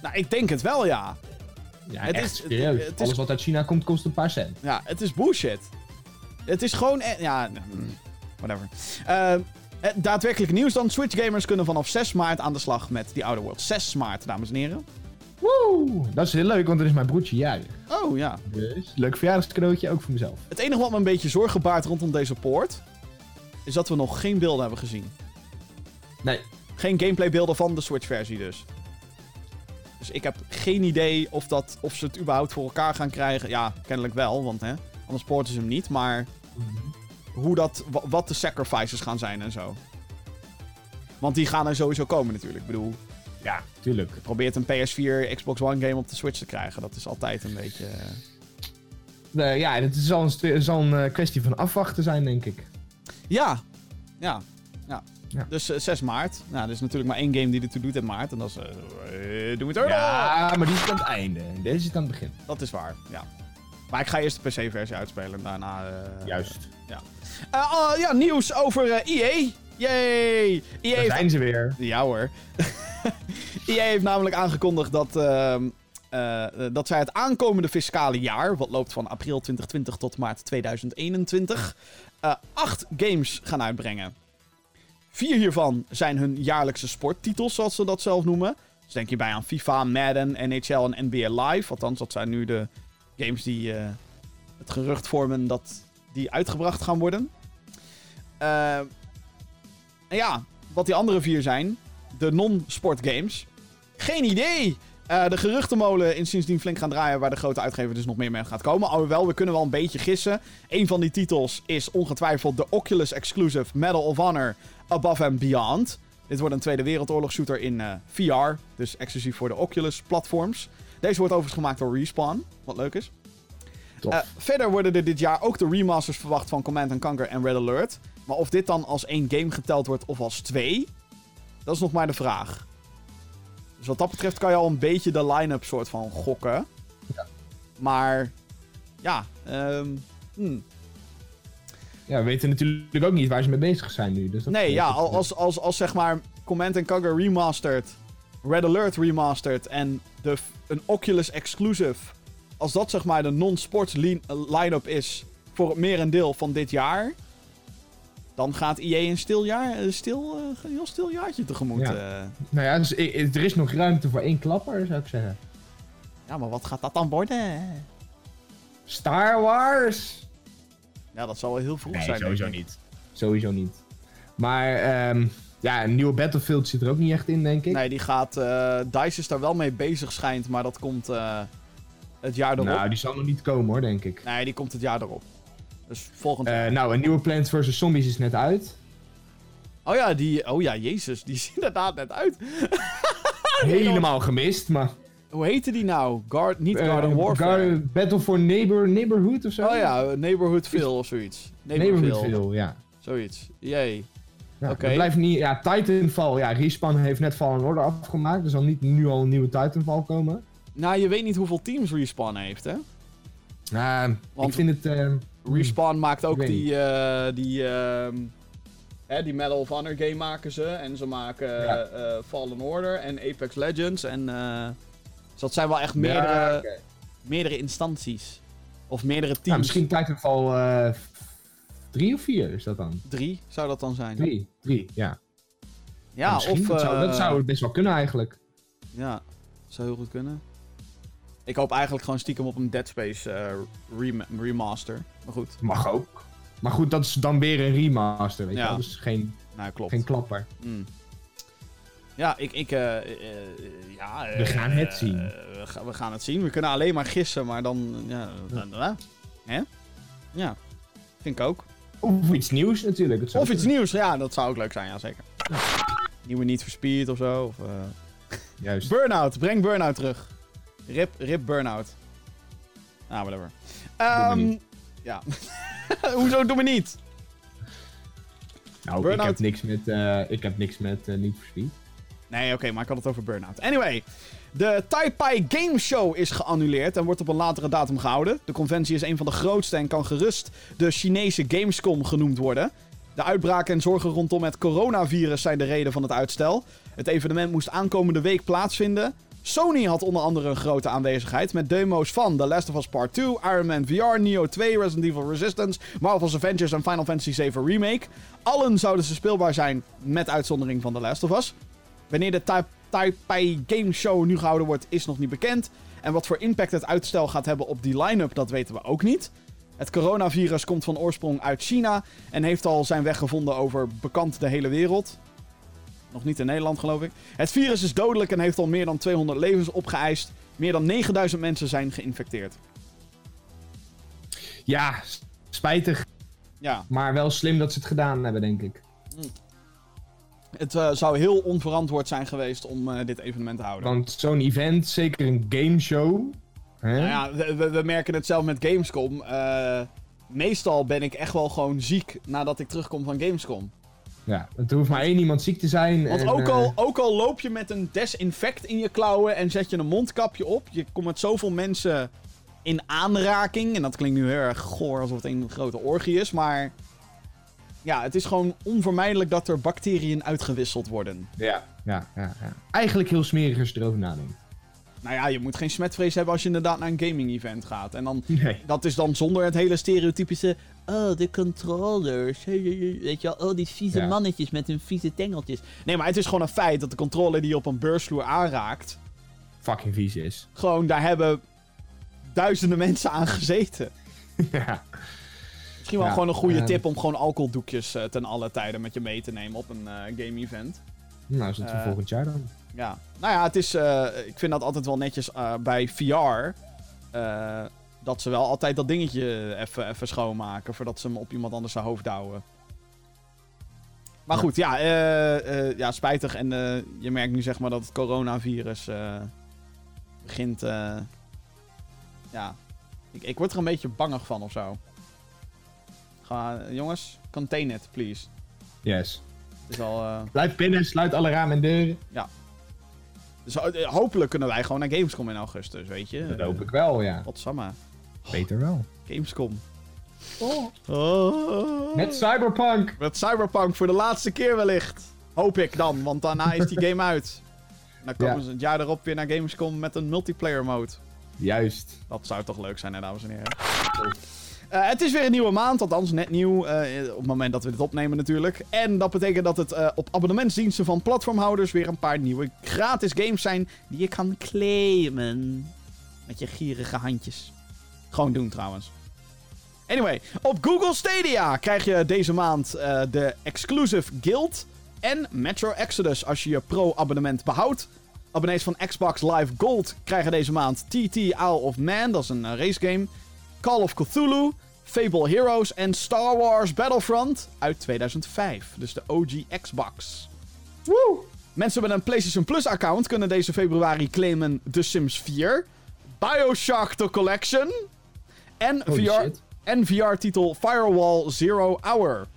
Nou, ik denk het wel, ja. Ja, Het echt is- het- serieus. het is- Alles wat uit China komt, kost een paar cent. Ja, het is bullshit. Het is gewoon... e- Ja, mm, whatever. Eh, daadwerkelijk nieuws dan. Switch gamers kunnen vanaf 6 maart aan de slag met die Outer World. 6 maart, dames en heren. Woe! Dat is heel leuk, want dan is mijn broertje jarig. Oh, ja. Dus leuk verjaardagscadeautje, ook voor mezelf. Het enige wat me een beetje zorgen baart rondom deze poort... is dat we nog geen beelden hebben gezien. Nee. Geen gameplaybeelden van de Switch-versie dus. Dus ik heb geen idee of, dat, of ze het überhaupt voor elkaar gaan krijgen. Ja, kennelijk wel, want hè, anders poorten ze hem niet. Maar hoe dat, wa- wat de sacrifices gaan zijn en zo. Want die gaan er sowieso komen natuurlijk. Ik bedoel, Ja, tuurlijk. je probeert een PS4, Xbox One game op de Switch te krijgen. Dat is altijd een beetje... eh, ja, het zal een, zal een eh, kwestie van afwachten zijn, denk ik. Ja, ja, ja. Ja. Dus eh, 6 maart. Nou, er is natuurlijk maar één game die ertoe doet in maart. En dat is eh Doom Eternal. Ja, maar die is aan het einde. Deze zit aan het begin. Dat is waar, ja. Maar ik ga eerst de PC-versie uitspelen en daarna... eh, Juist. Eh, oh, ja, nieuws over eh, EA. Yay! EA Daar zijn ze weer. Ja hoor. EA heeft namelijk aangekondigd dat, ehm, eh, dat zij het aankomende fiscale jaar, wat loopt van april 2020 tot maart 2021, eh, acht games gaan uitbrengen. Vier hiervan zijn hun jaarlijkse sporttitels, zoals ze dat zelf noemen. Dus denk je bij aan FIFA, Madden, NHL en NBA Live. Althans, dat zijn nu de games die eh, het gerucht vormen dat die uitgebracht gaan worden. En ja, wat die andere vier zijn, de non-sport games. Geen idee! Eh, de geruchtenmolen is sindsdien flink gaan draaien waar de grote uitgever dus nog meer mee gaat komen. Alhoewel, we kunnen wel een beetje gissen. Een van die titels is ongetwijfeld de Oculus exclusive Medal of Honor Above and Beyond. Dit wordt een Tweede Wereldoorlog shooter in eh, VR, dus exclusief voor de Oculus platforms. Deze wordt overigens gemaakt door Respawn, wat leuk is. Eh, verder worden er dit jaar ook de remasters verwacht van Command Conquer en Red Alert. Maar of dit dan als één game geteld wordt of als twee, dat is nog maar de vraag. Dus wat dat betreft kan je al een beetje de line-up soort van gokken. Ja. Maar, ja, ehm, hmm. Ja, we weten natuurlijk ook niet waar ze mee bezig zijn nu. Dus dat Nee, ja, als, als, als zeg maar Command Conquer Remastered, Red Alert Remastered en de, een Oculus exclusive, als dat zeg maar de non-sports li- line-up is voor het merendeel van dit jaar, dan gaat EA een stil jaar, een stil, eh, heel stil jaartje tegemoet. Ja. Ja. Nou ja, dus er is nog ruimte voor één klapper, zou ik zeggen. ja, maar wat gaat dat dan worden? Star Wars! Ja, dat zal wel heel vroeg Nee, zijn. sowieso niet. Sowieso niet. Maar ehm, ja, een nieuwe Battlefield zit er ook niet echt in, denk ik. Nee, die gaat, eh DICE is daar wel mee bezig schijnt, maar dat komt eh, het jaar erop. nou, die zal nog niet komen hoor, denk ik. Nee, die komt het jaar erop. Dus volgend jaar. Eh, nou, een nieuwe Plants vs. Zombies is net uit. Oh ja, die. Oh ja, Jezus, die ziet er inderdaad net uit. Helemaal gemist, maar... Hoe heette die nou? Guard, niet eh, Garden Warfare. Gar- Battle for Neighbor, Neighborhood of zo? oh ja, Neighborhood Ville of zoiets. Neighborhoodville, ja. Zoiets. Jee. ja Oké. het blijft niet... Ja, Titanfall, ja, Respawn heeft net Fallen Order afgemaakt. Er zal niet nu al een nieuwe Titanfall komen. Nou, je weet niet hoeveel teams Respawn heeft, hè? Nou, ik vind het... eh, Respawn maakt ook die. eh, die, ehm, hè, die Medal of Honor game maken ze. En ze maken Ja. eh, Fallen Order en Apex Legends. En. eh, dus dat zijn wel echt ja, meerdere, meerdere instanties. Of meerdere teams. Nou, misschien Titanfall eh drie of vier is dat dan? Drie zou dat dan zijn. Drie, drie, ja. Ja, of. dat, zou, dat eh, zou best wel kunnen eigenlijk. Ja, zou heel goed kunnen. Ik hoop eigenlijk gewoon stiekem op een Dead Space eh, rem- remaster. Maar goed, Mag ook. Maar goed, dat is dan weer een remaster, weet je Ja. Dus geen, nou klopt. geen klapper. Mm. Ja, ik, ik eh, eh, ja, We gaan het zien. we, ga- we gaan het zien. We kunnen alleen maar gissen, maar dan, ja, dan, dan- hè? Ja, vind ik ook. Of iets nieuws natuurlijk. Of iets nieuws, ja, dat zou ook leuk zijn, ja zeker. Nieuwe Need for Speed of zo. Of, Juist. Burnout, breng Burnout terug. Rip, rip Burnout. Ah, whatever. Ehm, niet. Ja. Hoezo doe me niet? Nou, ik Burnout- heb niks met, eh ik heb niks met eh Need for Speed. Nee, oké, maar ik had het over Burnout. Anyway, de Taipei Game Show is geannuleerd en wordt op een latere datum gehouden. De conventie is een van de grootste en kan gerust de Chinese Gamescom genoemd worden. De uitbraken en zorgen rondom het coronavirus zijn de reden van het uitstel. Het evenement moest aankomende week plaatsvinden. Sony had onder andere een grote aanwezigheid met demo's van The Last of Us Part 2, Iron Man VR, Neo 2, Resident Evil Resistance, Marvel's Avengers en Final Fantasy VII Remake. Allen zouden ze speelbaar zijn met uitzondering van The Last of Us. Wanneer de Tai- Taipei Game Show nu gehouden wordt, is nog niet bekend. En wat voor impact het uitstel gaat hebben op die line-up, dat weten we ook niet. Het coronavirus komt van oorsprong uit China en heeft al zijn weg gevonden over bekend de hele wereld. Nog niet in Nederland, geloof ik. Het virus is dodelijk en heeft al meer dan 200 levens opgeëist. Meer dan 9000 mensen zijn geïnfecteerd. Ja, spijtig. Ja, Maar wel slim dat ze het gedaan hebben, denk ik. het eh, zou heel onverantwoord zijn geweest om eh, dit evenement te houden. Want zo'n event, zeker een gameshow... Hè? Nou ja, we, we- we merken het zelf met Gamescom. Eh, meestal ben ik echt wel gewoon ziek nadat ik terugkom van Gamescom. Ja, het hoeft maar één iemand ziek te zijn. Want en, ook, eh, al, ook al loop je met een desinfect in je klauwen en zet je een mondkapje op, je komt met zoveel mensen in aanraking. En dat klinkt nu heel erg goor alsof het een grote orgie is, maar ja, het is gewoon onvermijdelijk dat er bacteriën uitgewisseld worden. Ja, ja, ja, ja. Eigenlijk heel smerig als je erover nadenkt. Nou ja, je moet geen smetvrees hebben als je inderdaad naar een gaming-event gaat. En dan Nee. Dat is dan zonder het hele stereotypische. Oh, de controllers. Weet je wel, oh, die vieze Ja. mannetjes met hun vieze tengeltjes. Nee, maar het is gewoon een feit dat de controller die je op een beursvloer aanraakt. Fucking vies is. Gewoon, daar hebben duizenden mensen aan gezeten. ja. Misschien wel Ja, gewoon een goede tip om gewoon alcoholdoekjes eh, ten alle tijden met je mee te nemen op een eh, game-event. Nou, is het voor Eh, volgend jaar dan. Ja, nou ja, het is, eh, ik vind dat altijd wel netjes eh, bij VR. eh, dat ze wel altijd dat dingetje even, even schoonmaken voordat ze hem op iemand anders zijn hoofd douwen. Maar Ja. goed, ja, ja spijtig. En je merkt nu zeg maar dat het coronavirus begint. ja, ik, ik word er een beetje bangig van of zo. Ga, jongens, contain it, please. Yes. Het is al. Blijf binnen, sluit alle ramen en deuren. Het Dus eh, hopelijk kunnen wij gewoon naar Gamescom in augustus, weet je. Dat hoop ik wel, ja. Wat samma. Beter wel. Gamescom. Oh. Oh. Met Cyberpunk! Met Cyberpunk voor de laatste keer wellicht. Hoop ik dan, want daarna is die game uit. Dan komen Ja. ze het jaar erop weer naar Gamescom met een multiplayer mode. Juist. Dat zou toch leuk zijn, hè, dames en heren. Eh, het is weer een nieuwe maand, althans net nieuw. eh, op het moment dat we dit opnemen natuurlijk. En dat betekent dat het eh, op abonnementsdiensten van platformhouders weer een paar nieuwe gratis games zijn die je kan claimen. Met je gierige handjes. Gewoon doen trouwens. Anyway, op Google Stadia krijg je deze maand de Exclusive Guild en Metro Exodus als je je pro-abonnement behoudt. Abonnees van Xbox Live Gold krijgen deze maand TT Isle of Man, dat is een racegame. Call of Cthulhu, Fable Heroes en Star Wars Battlefront uit 2005. Dus de OG Xbox. Woe! Mensen met een PlayStation Plus account kunnen deze februari claimen The Sims 4, Bioshock The Collection en Holy VR shit. en VR-titel Firewall Zero Hour.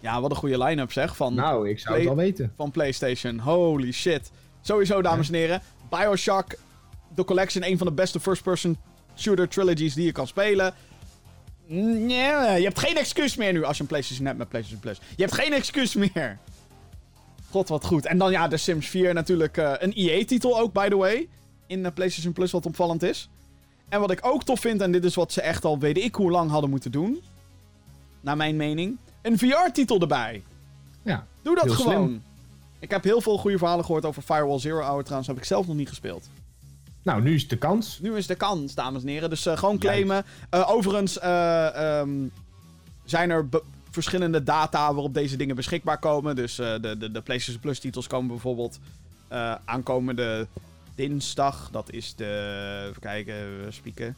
Ja, wat een goede line-up zeg van, Nou, ik zou het wel weten. van PlayStation. Holy shit. Sowieso, dames en heren. Bioshock The Collection, een van de beste first-person shooter trilogies die je kan spelen. Nee, je hebt geen excuus meer nu als je een PlayStation hebt met PlayStation Plus. Je hebt geen excuus meer. God, wat goed. En dan ja, The Sims 4 natuurlijk eh, een EA-titel ook, by the way. In eh, PlayStation Plus, wat opvallend is. En wat ik ook tof vind, en dit is wat ze echt al weet ik hoe lang hadden moeten doen. Naar mijn mening. Een VR-titel erbij. Ja. Doe dat gewoon. slim. Ik heb heel veel goede verhalen gehoord over Firewall Zero Hour trouwens. Heb ik zelf nog niet gespeeld. Nou, nu is de kans. Nu is de kans, dames en heren. Dus eh, gewoon claimen. Eh, overigens eh, ehm, zijn er verschillende data waarop deze dingen beschikbaar komen. Dus de, de, de PlayStation Plus titels komen bijvoorbeeld aankomende dinsdag. Dat is de... Even kijken, we spieken.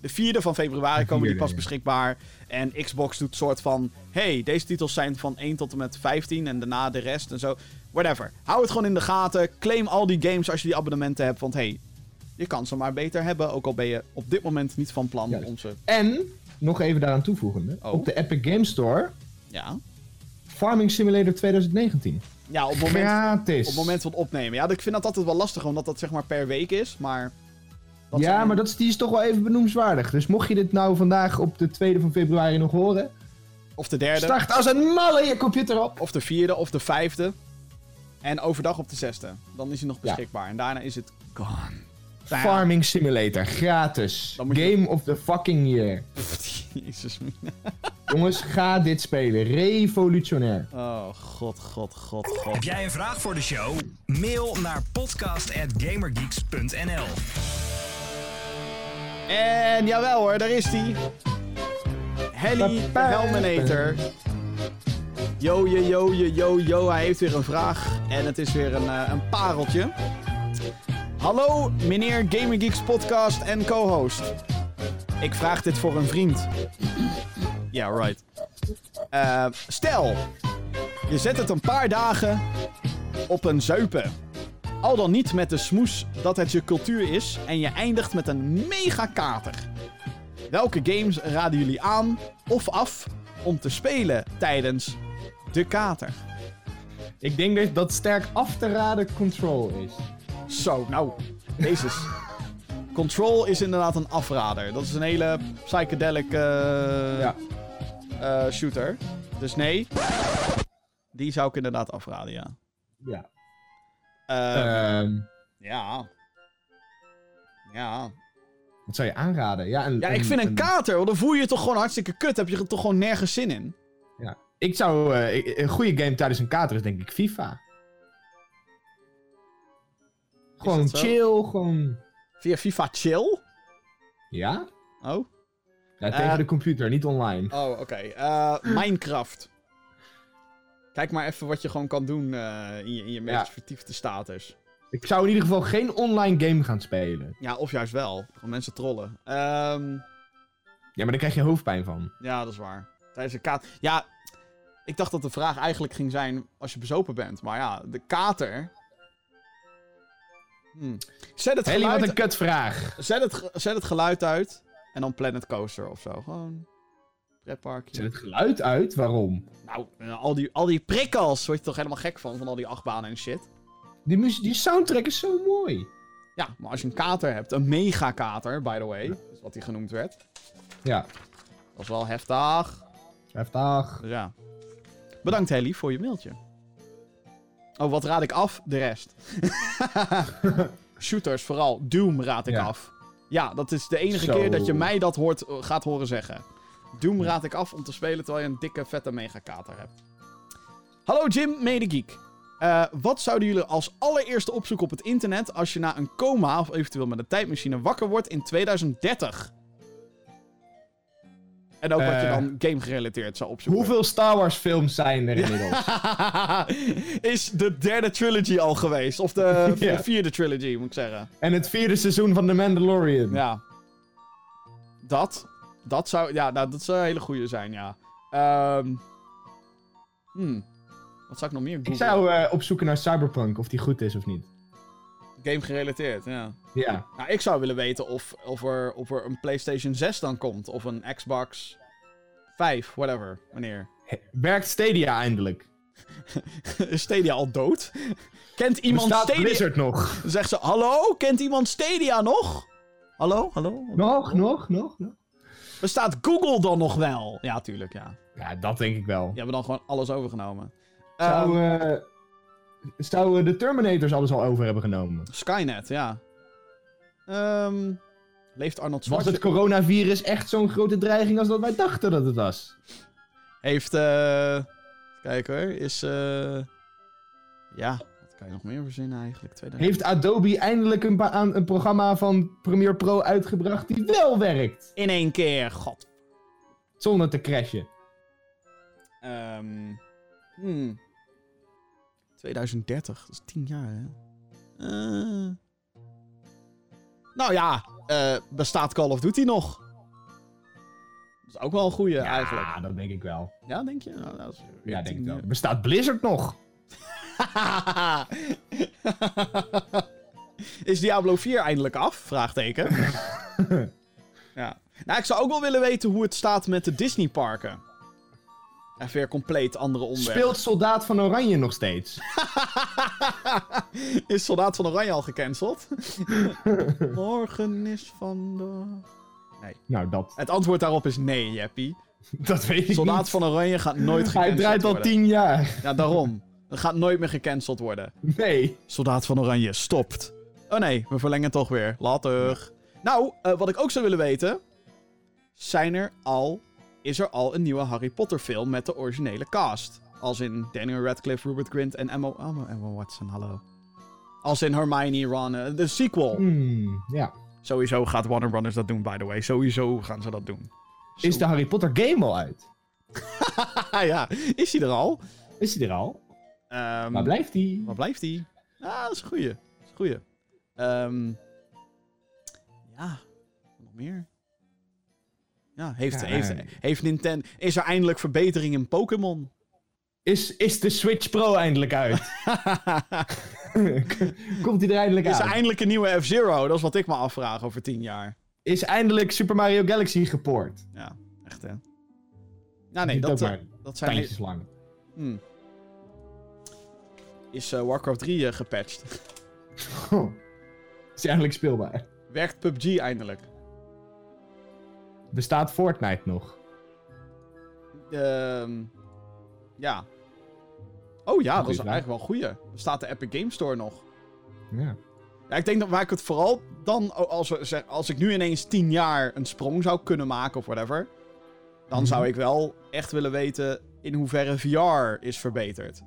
De 4e van februari komen die pas beschikbaar. En Xbox doet soort van... hey, deze titels zijn van 1 tot en met 15 en daarna de rest en zo. Whatever. Hou het gewoon in de gaten. Claim al die games als je die abonnementen hebt. Want hey, je kan ze maar beter hebben. Ook al ben je op dit moment niet van plan Juist. om ze... En, nog even daaraan toevoegende. Oh. Op de Epic Game Store, Ja. Farming Simulator 2019. Ja, op het moment, Gratis. op het moment van opnemen. Ja, ik vind dat altijd wel lastig, omdat dat zeg maar per week is. Maar... dat ja, zijn- maar dat is, die is toch wel even benoemswaardig. Dus mocht je dit nou vandaag op de 2e van februari nog horen, Of de derde, start als een malle je computer op. of de vierde, of de vijfde. En overdag op de zesde. Dan is hij nog Ja. beschikbaar. En daarna is het gone. Nou ja. Farming Simulator, gratis. Je- Game of the fucking year. Jezus. Jongens, ga dit spelen. Revolutionair. Oh, god, god, god, god. Heb jij een vraag voor de show? Mail naar podcast.gamergeeks.nl En jawel hoor, daar is hij. Helly de Helminator. Yo, yo, yo, yo, yo, yo. Hij heeft weer een vraag. En het is weer een, eh, een pareltje. Hallo, meneer Gaming Geeks podcast en co-host. Ik vraag dit voor een vriend. Ja, right. Eh, stel, je zet het een paar dagen op een zuipen. Al dan niet met de smoes dat het je cultuur is en je eindigt met een mega kater. Welke games raden jullie aan of af om te spelen tijdens de kater? Ik denk dat dat sterk af te raden Control is. Zo, nou, Jezus. Control is inderdaad een afrader. Dat is een hele psychedelic eh, Ja. eh, shooter. Dus nee, die zou ik inderdaad afraden, ja. Ja. Eh, Ehm, ja. Ja. wat zou je aanraden? Ja, een, Ja, ik vind een kater, want dan voel je je toch gewoon hartstikke kut. Heb je er toch gewoon nergens zin in? Ja. Ik zou... eh, een goede game tijdens een kater is denk ik FIFA. Gewoon chill, gewoon... Via FIFA Chill? Ja? Oh? Ja, tegen Eh. de computer, niet online. Oh, oké. Eh, Minecraft. Kijk maar even wat je gewoon kan doen eh, in je, in je meest Ja. vertiefde status. Ik zou in ieder geval geen online game gaan spelen. Ja, of juist wel. Gewoon mensen trollen. Ehm, Ja, maar daar krijg je hoofdpijn van. ja, dat is waar. Tijdens de kater... Ja, ik dacht dat de vraag eigenlijk ging zijn als je bezopen bent. Maar ja, de kater... Hmm. Zet, het Helly, wat geluid, een kutvraag. zet, het, zet het geluid uit. En dan Planet Coaster of zo. Gewoon... Pretparkje. Zet het geluid uit? Waarom? Nou, eh, al, die, al die prikkels word je toch helemaal gek van, van al die achtbanen en shit. Die, muziek, die soundtrack is zo mooi. Ja, maar als je een kater hebt, een megakater, by the way, is wat hij genoemd werd. Ja, Dat is wel heftig. heftig. Dus ja. Bedankt Helly voor je mailtje. Oh, wat raad ik af? De rest. Shooters vooral. Doom raad ik Ja. af. Ja, dat is de enige Zo. keer dat je mij dat hoort, gaat horen zeggen. Doom raad ik af om te spelen terwijl je een dikke, vette megakater hebt. Hallo Jim, medegeek. Eh wat zouden jullie als allereerste opzoeken op het internet als je na een coma of eventueel met een tijdmachine wakker wordt in 2030? En ook wat je Eh, dan game gerelateerd zou opzoeken. Hoeveel Star Wars films zijn er inmiddels? is de derde trilogy al geweest. Of de vierde trilogy, moet ik zeggen. en het vierde seizoen van The Mandalorian. Ja. Dat. Dat zou, ja, nou, dat zou een hele goede zijn, ja. Ehm hmm. Wat zou ik nog meer Ik googlen? zou eh, opzoeken naar Cyberpunk, of die goed is of niet. Game gerelateerd, ja. Ja. Nou, ik zou willen weten of, of, er, of er een PlayStation 6 dan komt. Of een Xbox 5, whatever. Wanneer. Werkt Stadia eindelijk? Is Stadia al dood? Kent iemand Bestaat Stadia? Blizzard nog? Zegt ze, hallo? Kent iemand Stadia nog? Hallo? Hallo? Nog, nog, nog, nog? Bestaat Google dan nog wel? Ja, tuurlijk, ja. Ja, dat denk ik wel. Die hebben dan gewoon alles overgenomen. Zou, Ehm, eh, zou eh, de Terminators alles al over hebben genomen? Skynet, ja. Ehm, leeft Arnold Was het Schwarzenegger... coronavirus echt zo'n grote dreiging als dat wij dachten dat het was? Heeft, eh... Kijk hoor, is, eh... Ja, wat kan je nog meer verzinnen eigenlijk? 2000... Heeft Adobe eindelijk een, aan- een programma van Premiere Pro uitgebracht die wel werkt? In één keer, god. Zonder te crashen. Ehm... hmm. 2030, dat is 10 jaar, hè? Eh. Nou ja, eh, bestaat Call of Duty nog? Dat is ook wel een goeie, eigenlijk. Ja, dat denk ik wel. Ja, denk je? Nou, dat is Ja, denk ik wel. Bestaat Blizzard nog? is Diablo 4 eindelijk af? Vraagteken. ja. Nou, ik zou ook wel willen weten hoe het staat met de Disney-parken. Even weer compleet andere onderwerp. Speelt Soldaat van Oranje nog steeds? is Soldaat van Oranje al gecanceld? Morgen is vandaag... Nou, dat, Het antwoord daarop is nee, Jeppie. dat weet ik Soldaat niet. van Oranje gaat nooit Hij gecanceld draait al worden. tien jaar. Ja, daarom. Dat gaat nooit meer gecanceld worden. Nee. Soldaat van Oranje, stopt. Oh nee, we verlengen toch weer. Later. Nou, eh, wat ik ook zou willen weten... Zijn er al... Is er al een nieuwe Harry Potter film met de originele cast? Als in Daniel Radcliffe, Rupert Grint en Emma, Emma, Emma Watson, hallo. Als in Hermione, Ron, eh, de sequel. Hmm, ja. Sowieso gaat Warner Brothers dat doen, by the way. Sowieso gaan ze dat doen. Is de Harry Potter game al uit? Ja, is hij er al? Is hij er al? Ehm, Waar blijft hij? Waar blijft hij? Ah, dat is een goeie. Dat is een goeie. Ehm, ja, nog meer. Ja, heeft, Ja, heeft, heeft Nintendo... Is er eindelijk verbetering in Pokémon? Is, is de Switch Pro eindelijk uit? Komt hij er eindelijk is er uit? eindelijk een nieuwe F-Zero? Dat is wat ik me afvraag over tien jaar. Is eindelijk Super Mario Galaxy gepoord? Ja, echt hè. Ja, nee, dat, eh, dat zijn... Tijdjes lang. Hmm. Is eh, Warcraft 3 eh, gepatcht? Is hij eindelijk speelbaar? Werkt PUBG eindelijk? Bestaat Fortnite nog? Ehm ja. Oh ja, dat is eigenlijk wel een goeie. Bestaat de Epic Game Store nog? Ja. Ja, ik denk dat waar ik het vooral dan, als, we, zeg- als ik nu ineens 10 jaar een sprong zou kunnen maken of whatever, dan Mhm. zou ik wel echt willen weten in hoeverre VR is verbeterd.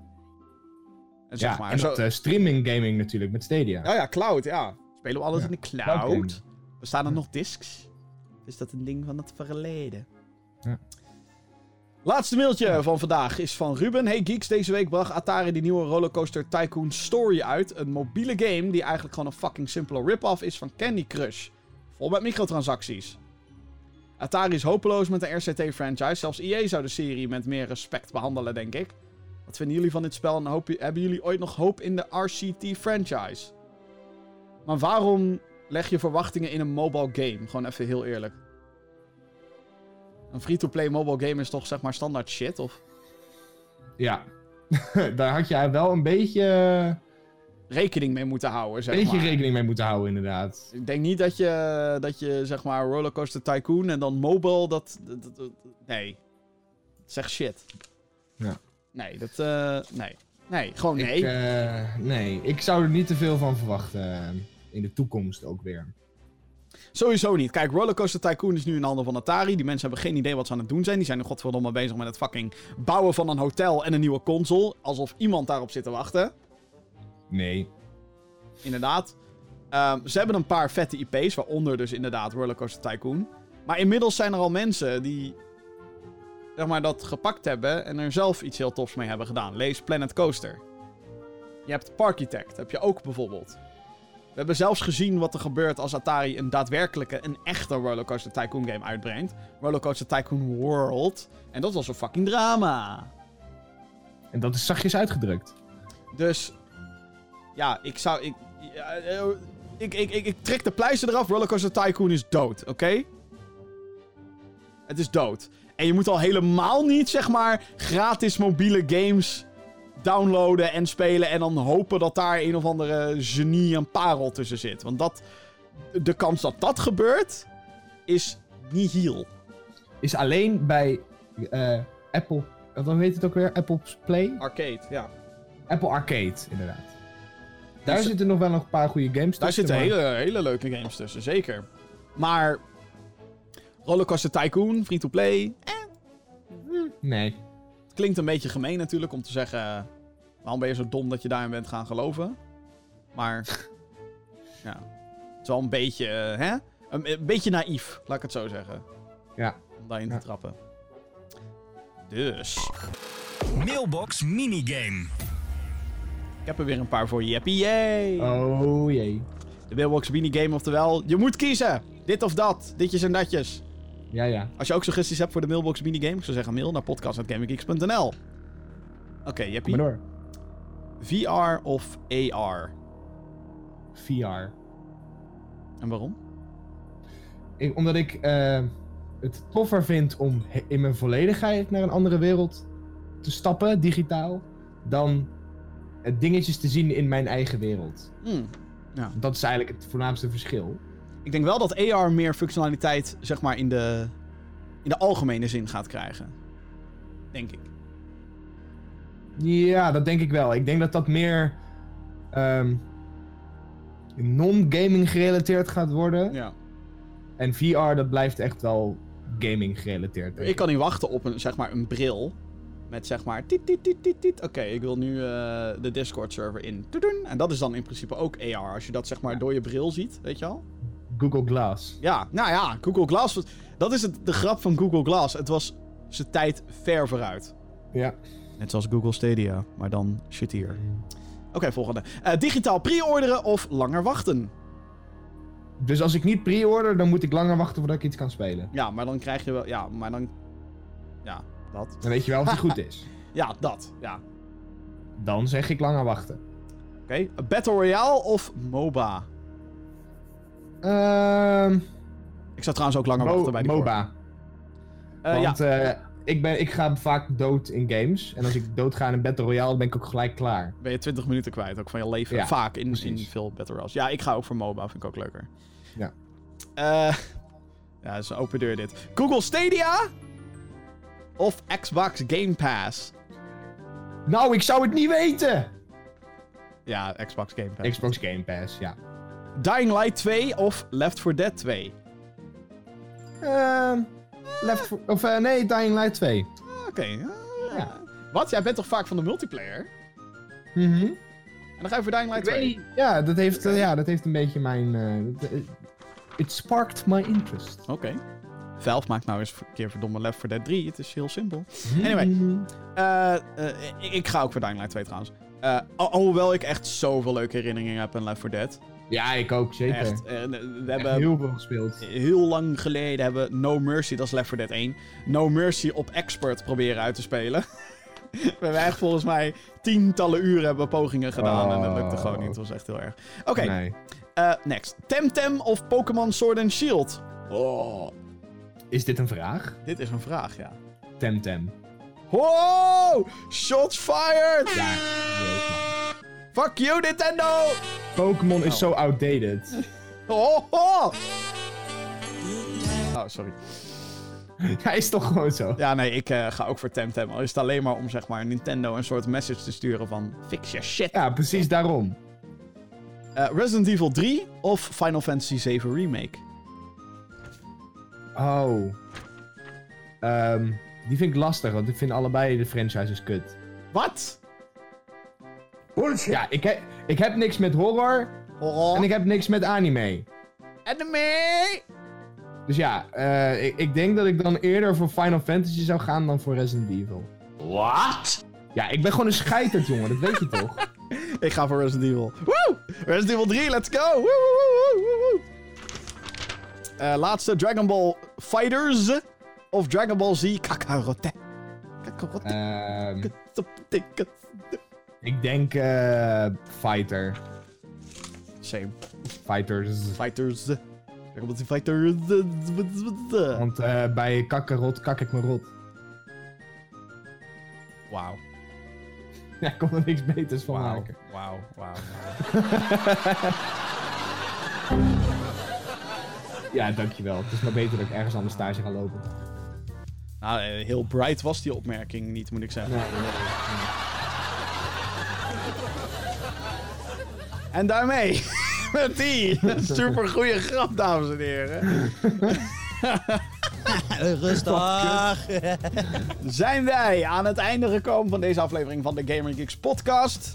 En zeg ja, maar, en zo, dat eh, streaming gaming natuurlijk met Stadia. ja, ja, cloud, ja. Spelen we alles Ja, in de cloud cloud? Bestaan er nog discs? Is dat een ding van het verleden? Ja. Laatste mailtje van vandaag is van Ruben. Hey geeks, deze week bracht Atari die nieuwe Rollercoaster Tycoon Story uit. Een mobiele game die eigenlijk gewoon een fucking simpele rip-off is van Candy Crush. Vol met microtransacties. Atari is hopeloos met de RCT-franchise. Zelfs EA zou de serie met meer respect behandelen, denk ik. Wat vinden jullie van dit spel en hoop, hebben jullie ooit nog hoop in de RCT-franchise? Maar waarom leg je verwachtingen in een mobile game? Gewoon even heel eerlijk. Een free-to-play mobile game is toch zeg maar standaard shit? Of... Ja. Daar had jij wel een beetje... rekening mee moeten houden, zeg beetje maar. rekening mee moeten houden, inderdaad. Ik denk niet dat je, dat je, zeg maar, Rollercoaster Tycoon en dan Mobile, dat... dat, dat- dat- nee. Zeg shit. Ja. Nee, dat... eh, nee. Nee, gewoon nee. Ik, eh, nee, ik zou er niet te veel van verwachten. eh, in de toekomst ook weer. Sowieso niet. Kijk, Rollercoaster Tycoon is nu in handen van Atari. Die mensen hebben geen idee wat ze aan het doen zijn. Die zijn er godverdomme bezig met het fucking bouwen van een hotel en een nieuwe console. Alsof iemand daarop zit te wachten. Nee. Inderdaad. Ehm, ze hebben een paar vette IP's, waaronder dus inderdaad Rollercoaster Tycoon. Maar inmiddels zijn er al mensen die zeg maar, dat gepakt hebben en er zelf iets heel tofs mee hebben gedaan. Lees Planet Coaster. Je hebt Parkitect, heb je ook bijvoorbeeld. We hebben zelfs gezien wat er gebeurt als Atari een daadwerkelijke, een echte Rollercoaster Tycoon game uitbrengt. Rollercoaster Tycoon World. En dat was een fucking drama. En dat is zachtjes uitgedrukt. Dus ja, ik zou. Ik, ja, eh, ik, ik, ik, ik trek de pleister eraf. Rollercoaster Tycoon is dood, oké? Het is dood. En je moet al helemaal niet, zeg maar, gratis mobiele games downloaden en spelen. En dan hopen dat daar een of andere genie en parel tussen zit. Want dat. De kans dat dat gebeurt. is nihil. Is alleen bij eh, Apple. Wat heet het ook weer? Apple Play? Arcade, ja. Apple Arcade, inderdaad. Daar Dus- zitten nog wel nog een paar goede games Daar tussen. zitten maar- hele, hele leuke games tussen, zeker. Maar Rollercoaster Tycoon, free-to-play, Nee. Klinkt een beetje gemeen natuurlijk om te zeggen... waarom ben je zo dom dat je daarin bent gaan geloven? Maar ja, het is wel een beetje, eh, hè? Een, een beetje naïef, laat ik het zo zeggen. Ja. Om daarin Ja. te trappen. Dus, Mailbox minigame. ik heb er weer een paar voor je. Jeppie, yay! Oh jee. De Mailbox minigame, oftewel, je moet kiezen! Dit of dat, ditjes en datjes. Ja, ja. Als je ook suggesties hebt voor de Mailbox minigame, ik zou zeggen mail naar podcast.gaminggeeks.nl. Oké, Jeppie. maar door. VR of AR? VR. En waarom? Ik, omdat ik eh, het toffer vind om in mijn volledigheid naar een andere wereld te stappen, digitaal, dan dingetjes te zien in mijn eigen wereld. Hmm. Dat is eigenlijk het voornaamste verschil. Ik denk wel dat AR meer functionaliteit, zeg maar, in de, in de algemene zin gaat krijgen. Denk ik. Ja, dat denk ik wel. Ik denk dat dat meer ehm, non-gaming gerelateerd gaat worden. Ja. En VR, dat blijft echt wel gaming gerelateerd. Ik kan niet wachten op een, zeg maar, een bril. Met zeg maar. Tiet, tiet, tiet, tiet, tiet. Oké, ik wil nu eh, de Discord server in. En dat is dan in principe ook AR. Als je dat zeg maar door je bril ziet, weet je al? Google Glass. Ja, nou ja, Google Glass. was- Dat is het, de grap van Google Glass. Het was zijn tijd ver vooruit. Ja. Net zoals Google Stadia, maar dan shit hier. Oké, volgende. Eh, digitaal pre-orderen of langer wachten? Dus als ik niet pre-order, dan moet ik langer wachten voordat ik iets kan spelen. Ja, maar dan krijg je wel. Ja, maar dan. Ja, dat. Dan weet je wel of die goed is. Ja, dat. Ja. Dan zeg ik langer wachten. Oké. Battle Royale of MOBA? Ehm Ik zou trouwens ook langer Mo- wachten bij die MOBA. Eh, Want ja, eh, ik, ben, ik ga vaak dood in games. En als ik doodga in een Battle Royale, ben ik ook gelijk klaar. ben je 20 minuten kwijt ook van je leven. Ja, Vaak in, veel Battle Royales. Ja, ik ga ook voor MOBA. Vind ik ook leuker. Ja. Eh ja, dat is een open deur dit. Google Stadia of Xbox Game Pass? Nou, ik zou het niet weten! Ja, Xbox Game Pass. Xbox Game Pass, ja. Dying Light 2 of Left 4 Dead 2? Ehm Left 4... Of eh, nee, Dying Light 2. Oké. ja. Ja. Wat? Jij bent toch vaak van de multiplayer? Mhm. En dan ga je voor Dying Light Ik 2? weet niet. Ja, dat heeft, eh, ja, dat heeft een beetje mijn... eh, het- it sparked my interest. Oké. Valve maakt nou eens een keer verdomme Left 4 Dead 3. Het is heel simpel. Anyway. Mhm. Eh, eh, ik, ik ga ook voor Dying Light 2 trouwens. Eh, al- alhoewel ik echt zoveel leuke herinneringen heb aan Left 4 Dead. Ja, ik ook, zeker. Echt. eh, we Echt hebben heel veel gespeeld. heel lang geleden hebben No Mercy, dat is Left 4 Dead 1, No Mercy op expert proberen uit te spelen. we hebben echt volgens mij tientallen uren hebben we pogingen gedaan en dat lukte gewoon niet. Het was echt heel erg. Oké, Nee. eh, next. Temtem of Pokémon Sword and Shield? Oh, Is dit een vraag? dit is een vraag, ja. Temtem. Wow! Shots fired! Ja, leuk man. Fuck you, Nintendo! Pokémon is zo outdated. Oh, oh. oh, sorry. Hij is toch gewoon zo. Ja, nee, ik eh, ga ook voor Temtem. Al is het alleen maar om zeg maar Nintendo een soort message te sturen van fix your shit. Ja, precies daarom. Eh, Resident Evil 3 of Final Fantasy 7 Remake? Oh. Ehm, die vind ik lastig, want ik vind allebei de franchises kut. Wat? Ja, ik, he- ik heb niks met horror Horror. en ik heb niks met anime. Anime! Dus ja, eh, ik, ik denk dat ik dan eerder voor Final Fantasy zou gaan dan voor Resident Evil. What? Ja, ik ben gewoon een scheiterd, jongen, dat weet je toch? Ik ga voor Resident Evil. Woe! Resident Evil 3, let's go! Woe, woe, woe, woe, woe. Eh, laatste Dragon Ball Fighters of Dragon Ball Z Kakarote. Kakarote. Ehm. Ik denk eh, Fighter. Same. Fighters. Fighters. Dragon Ball Z Fighters. Want eh, bij kakkerot kak ik me rot. Wauw. Ja, ik kon er niks beters van Wauw. maken. Wauw. Wauw. Ja, dankjewel. Het is maar beter dat ik ergens anders stage ga lopen. Nou, eh, heel bright was die opmerking niet, moet ik zeggen. Nee, nee, nee. En daarmee, met die super goede grap, dames en heren, Rustig. zijn wij aan het einde gekomen van deze aflevering van de Gamer Geeks podcast.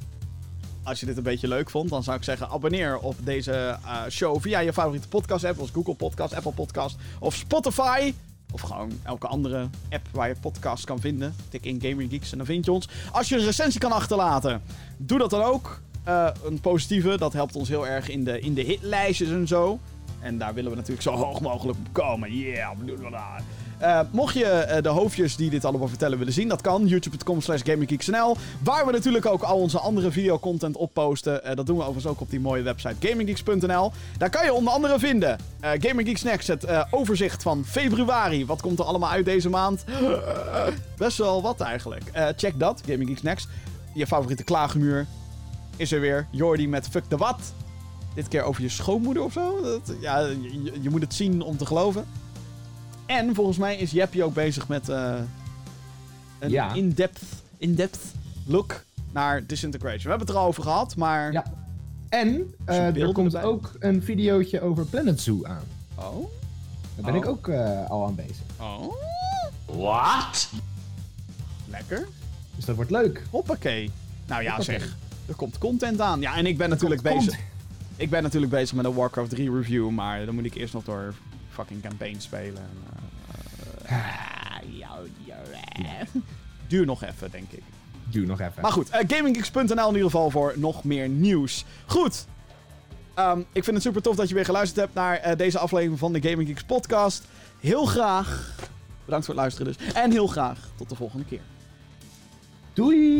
Als je dit een beetje leuk vond, dan zou ik zeggen abonneer op deze eh, show via je favoriete podcast app, zoals Google Podcast, Apple Podcast of Spotify. Of gewoon elke andere app waar je podcasts kan vinden. Tik in Gaming Geeks en dan vind je ons. Als je een recensie kan achterlaten, doe dat dan ook. Eh, een positieve, dat helpt ons heel erg in de, in de hitlijstjes en zo. En daar willen we natuurlijk zo hoog mogelijk op komen. Yeah. Eh, mocht je eh, de hoofdjes die dit allemaal vertellen willen zien, dat kan. YouTube.com slash GamingGeeksNL. Waar we natuurlijk ook al onze andere videocontent op posten. Dat doen we overigens ook op die mooie website GamingGeeks.nl. Daar kan je onder andere vinden eh Gaming Geeks Next, het overzicht van februari. Wat komt er allemaal uit deze maand? Best wel wat eigenlijk. Check dat, Gaming Geeks Next. Je favoriete klaagmuur is er weer. Jordi met Fuck de Wat. Dit keer over je schoonmoeder of zo. Dat, ja, je, je moet het zien om te geloven. En volgens mij is Jeppie ook bezig met eh, een Ja. in-depth, in-depth look naar Disintegration. We hebben het er al over gehad, maar... Ja. En eh, er komt erbij. ook een videootje over Planet Zoo aan. Oh? Daar ben Oh. ik ook eh, al aan bezig. Oh? What? Lekker. Dus dat wordt leuk. Hoppakee. Nou ja, Hoppakee. zeg. Er komt content aan. Ja, en ik ben natuurlijk bezig... Ik ben natuurlijk bezig met een Warcraft 3 review, maar dan moet ik eerst nog door fucking campaign spelen. En, eh, eh, eh. Duur nog even, denk ik. Doe nog even. Maar goed, eh, GamingGeeks.nl in ieder geval voor nog meer nieuws. Goed. Ehm, ik vind het super tof dat je weer geluisterd hebt naar deze aflevering van de Gaming Geeks podcast. Heel graag. Bedankt voor het luisteren dus. En heel graag tot de volgende keer. Doei!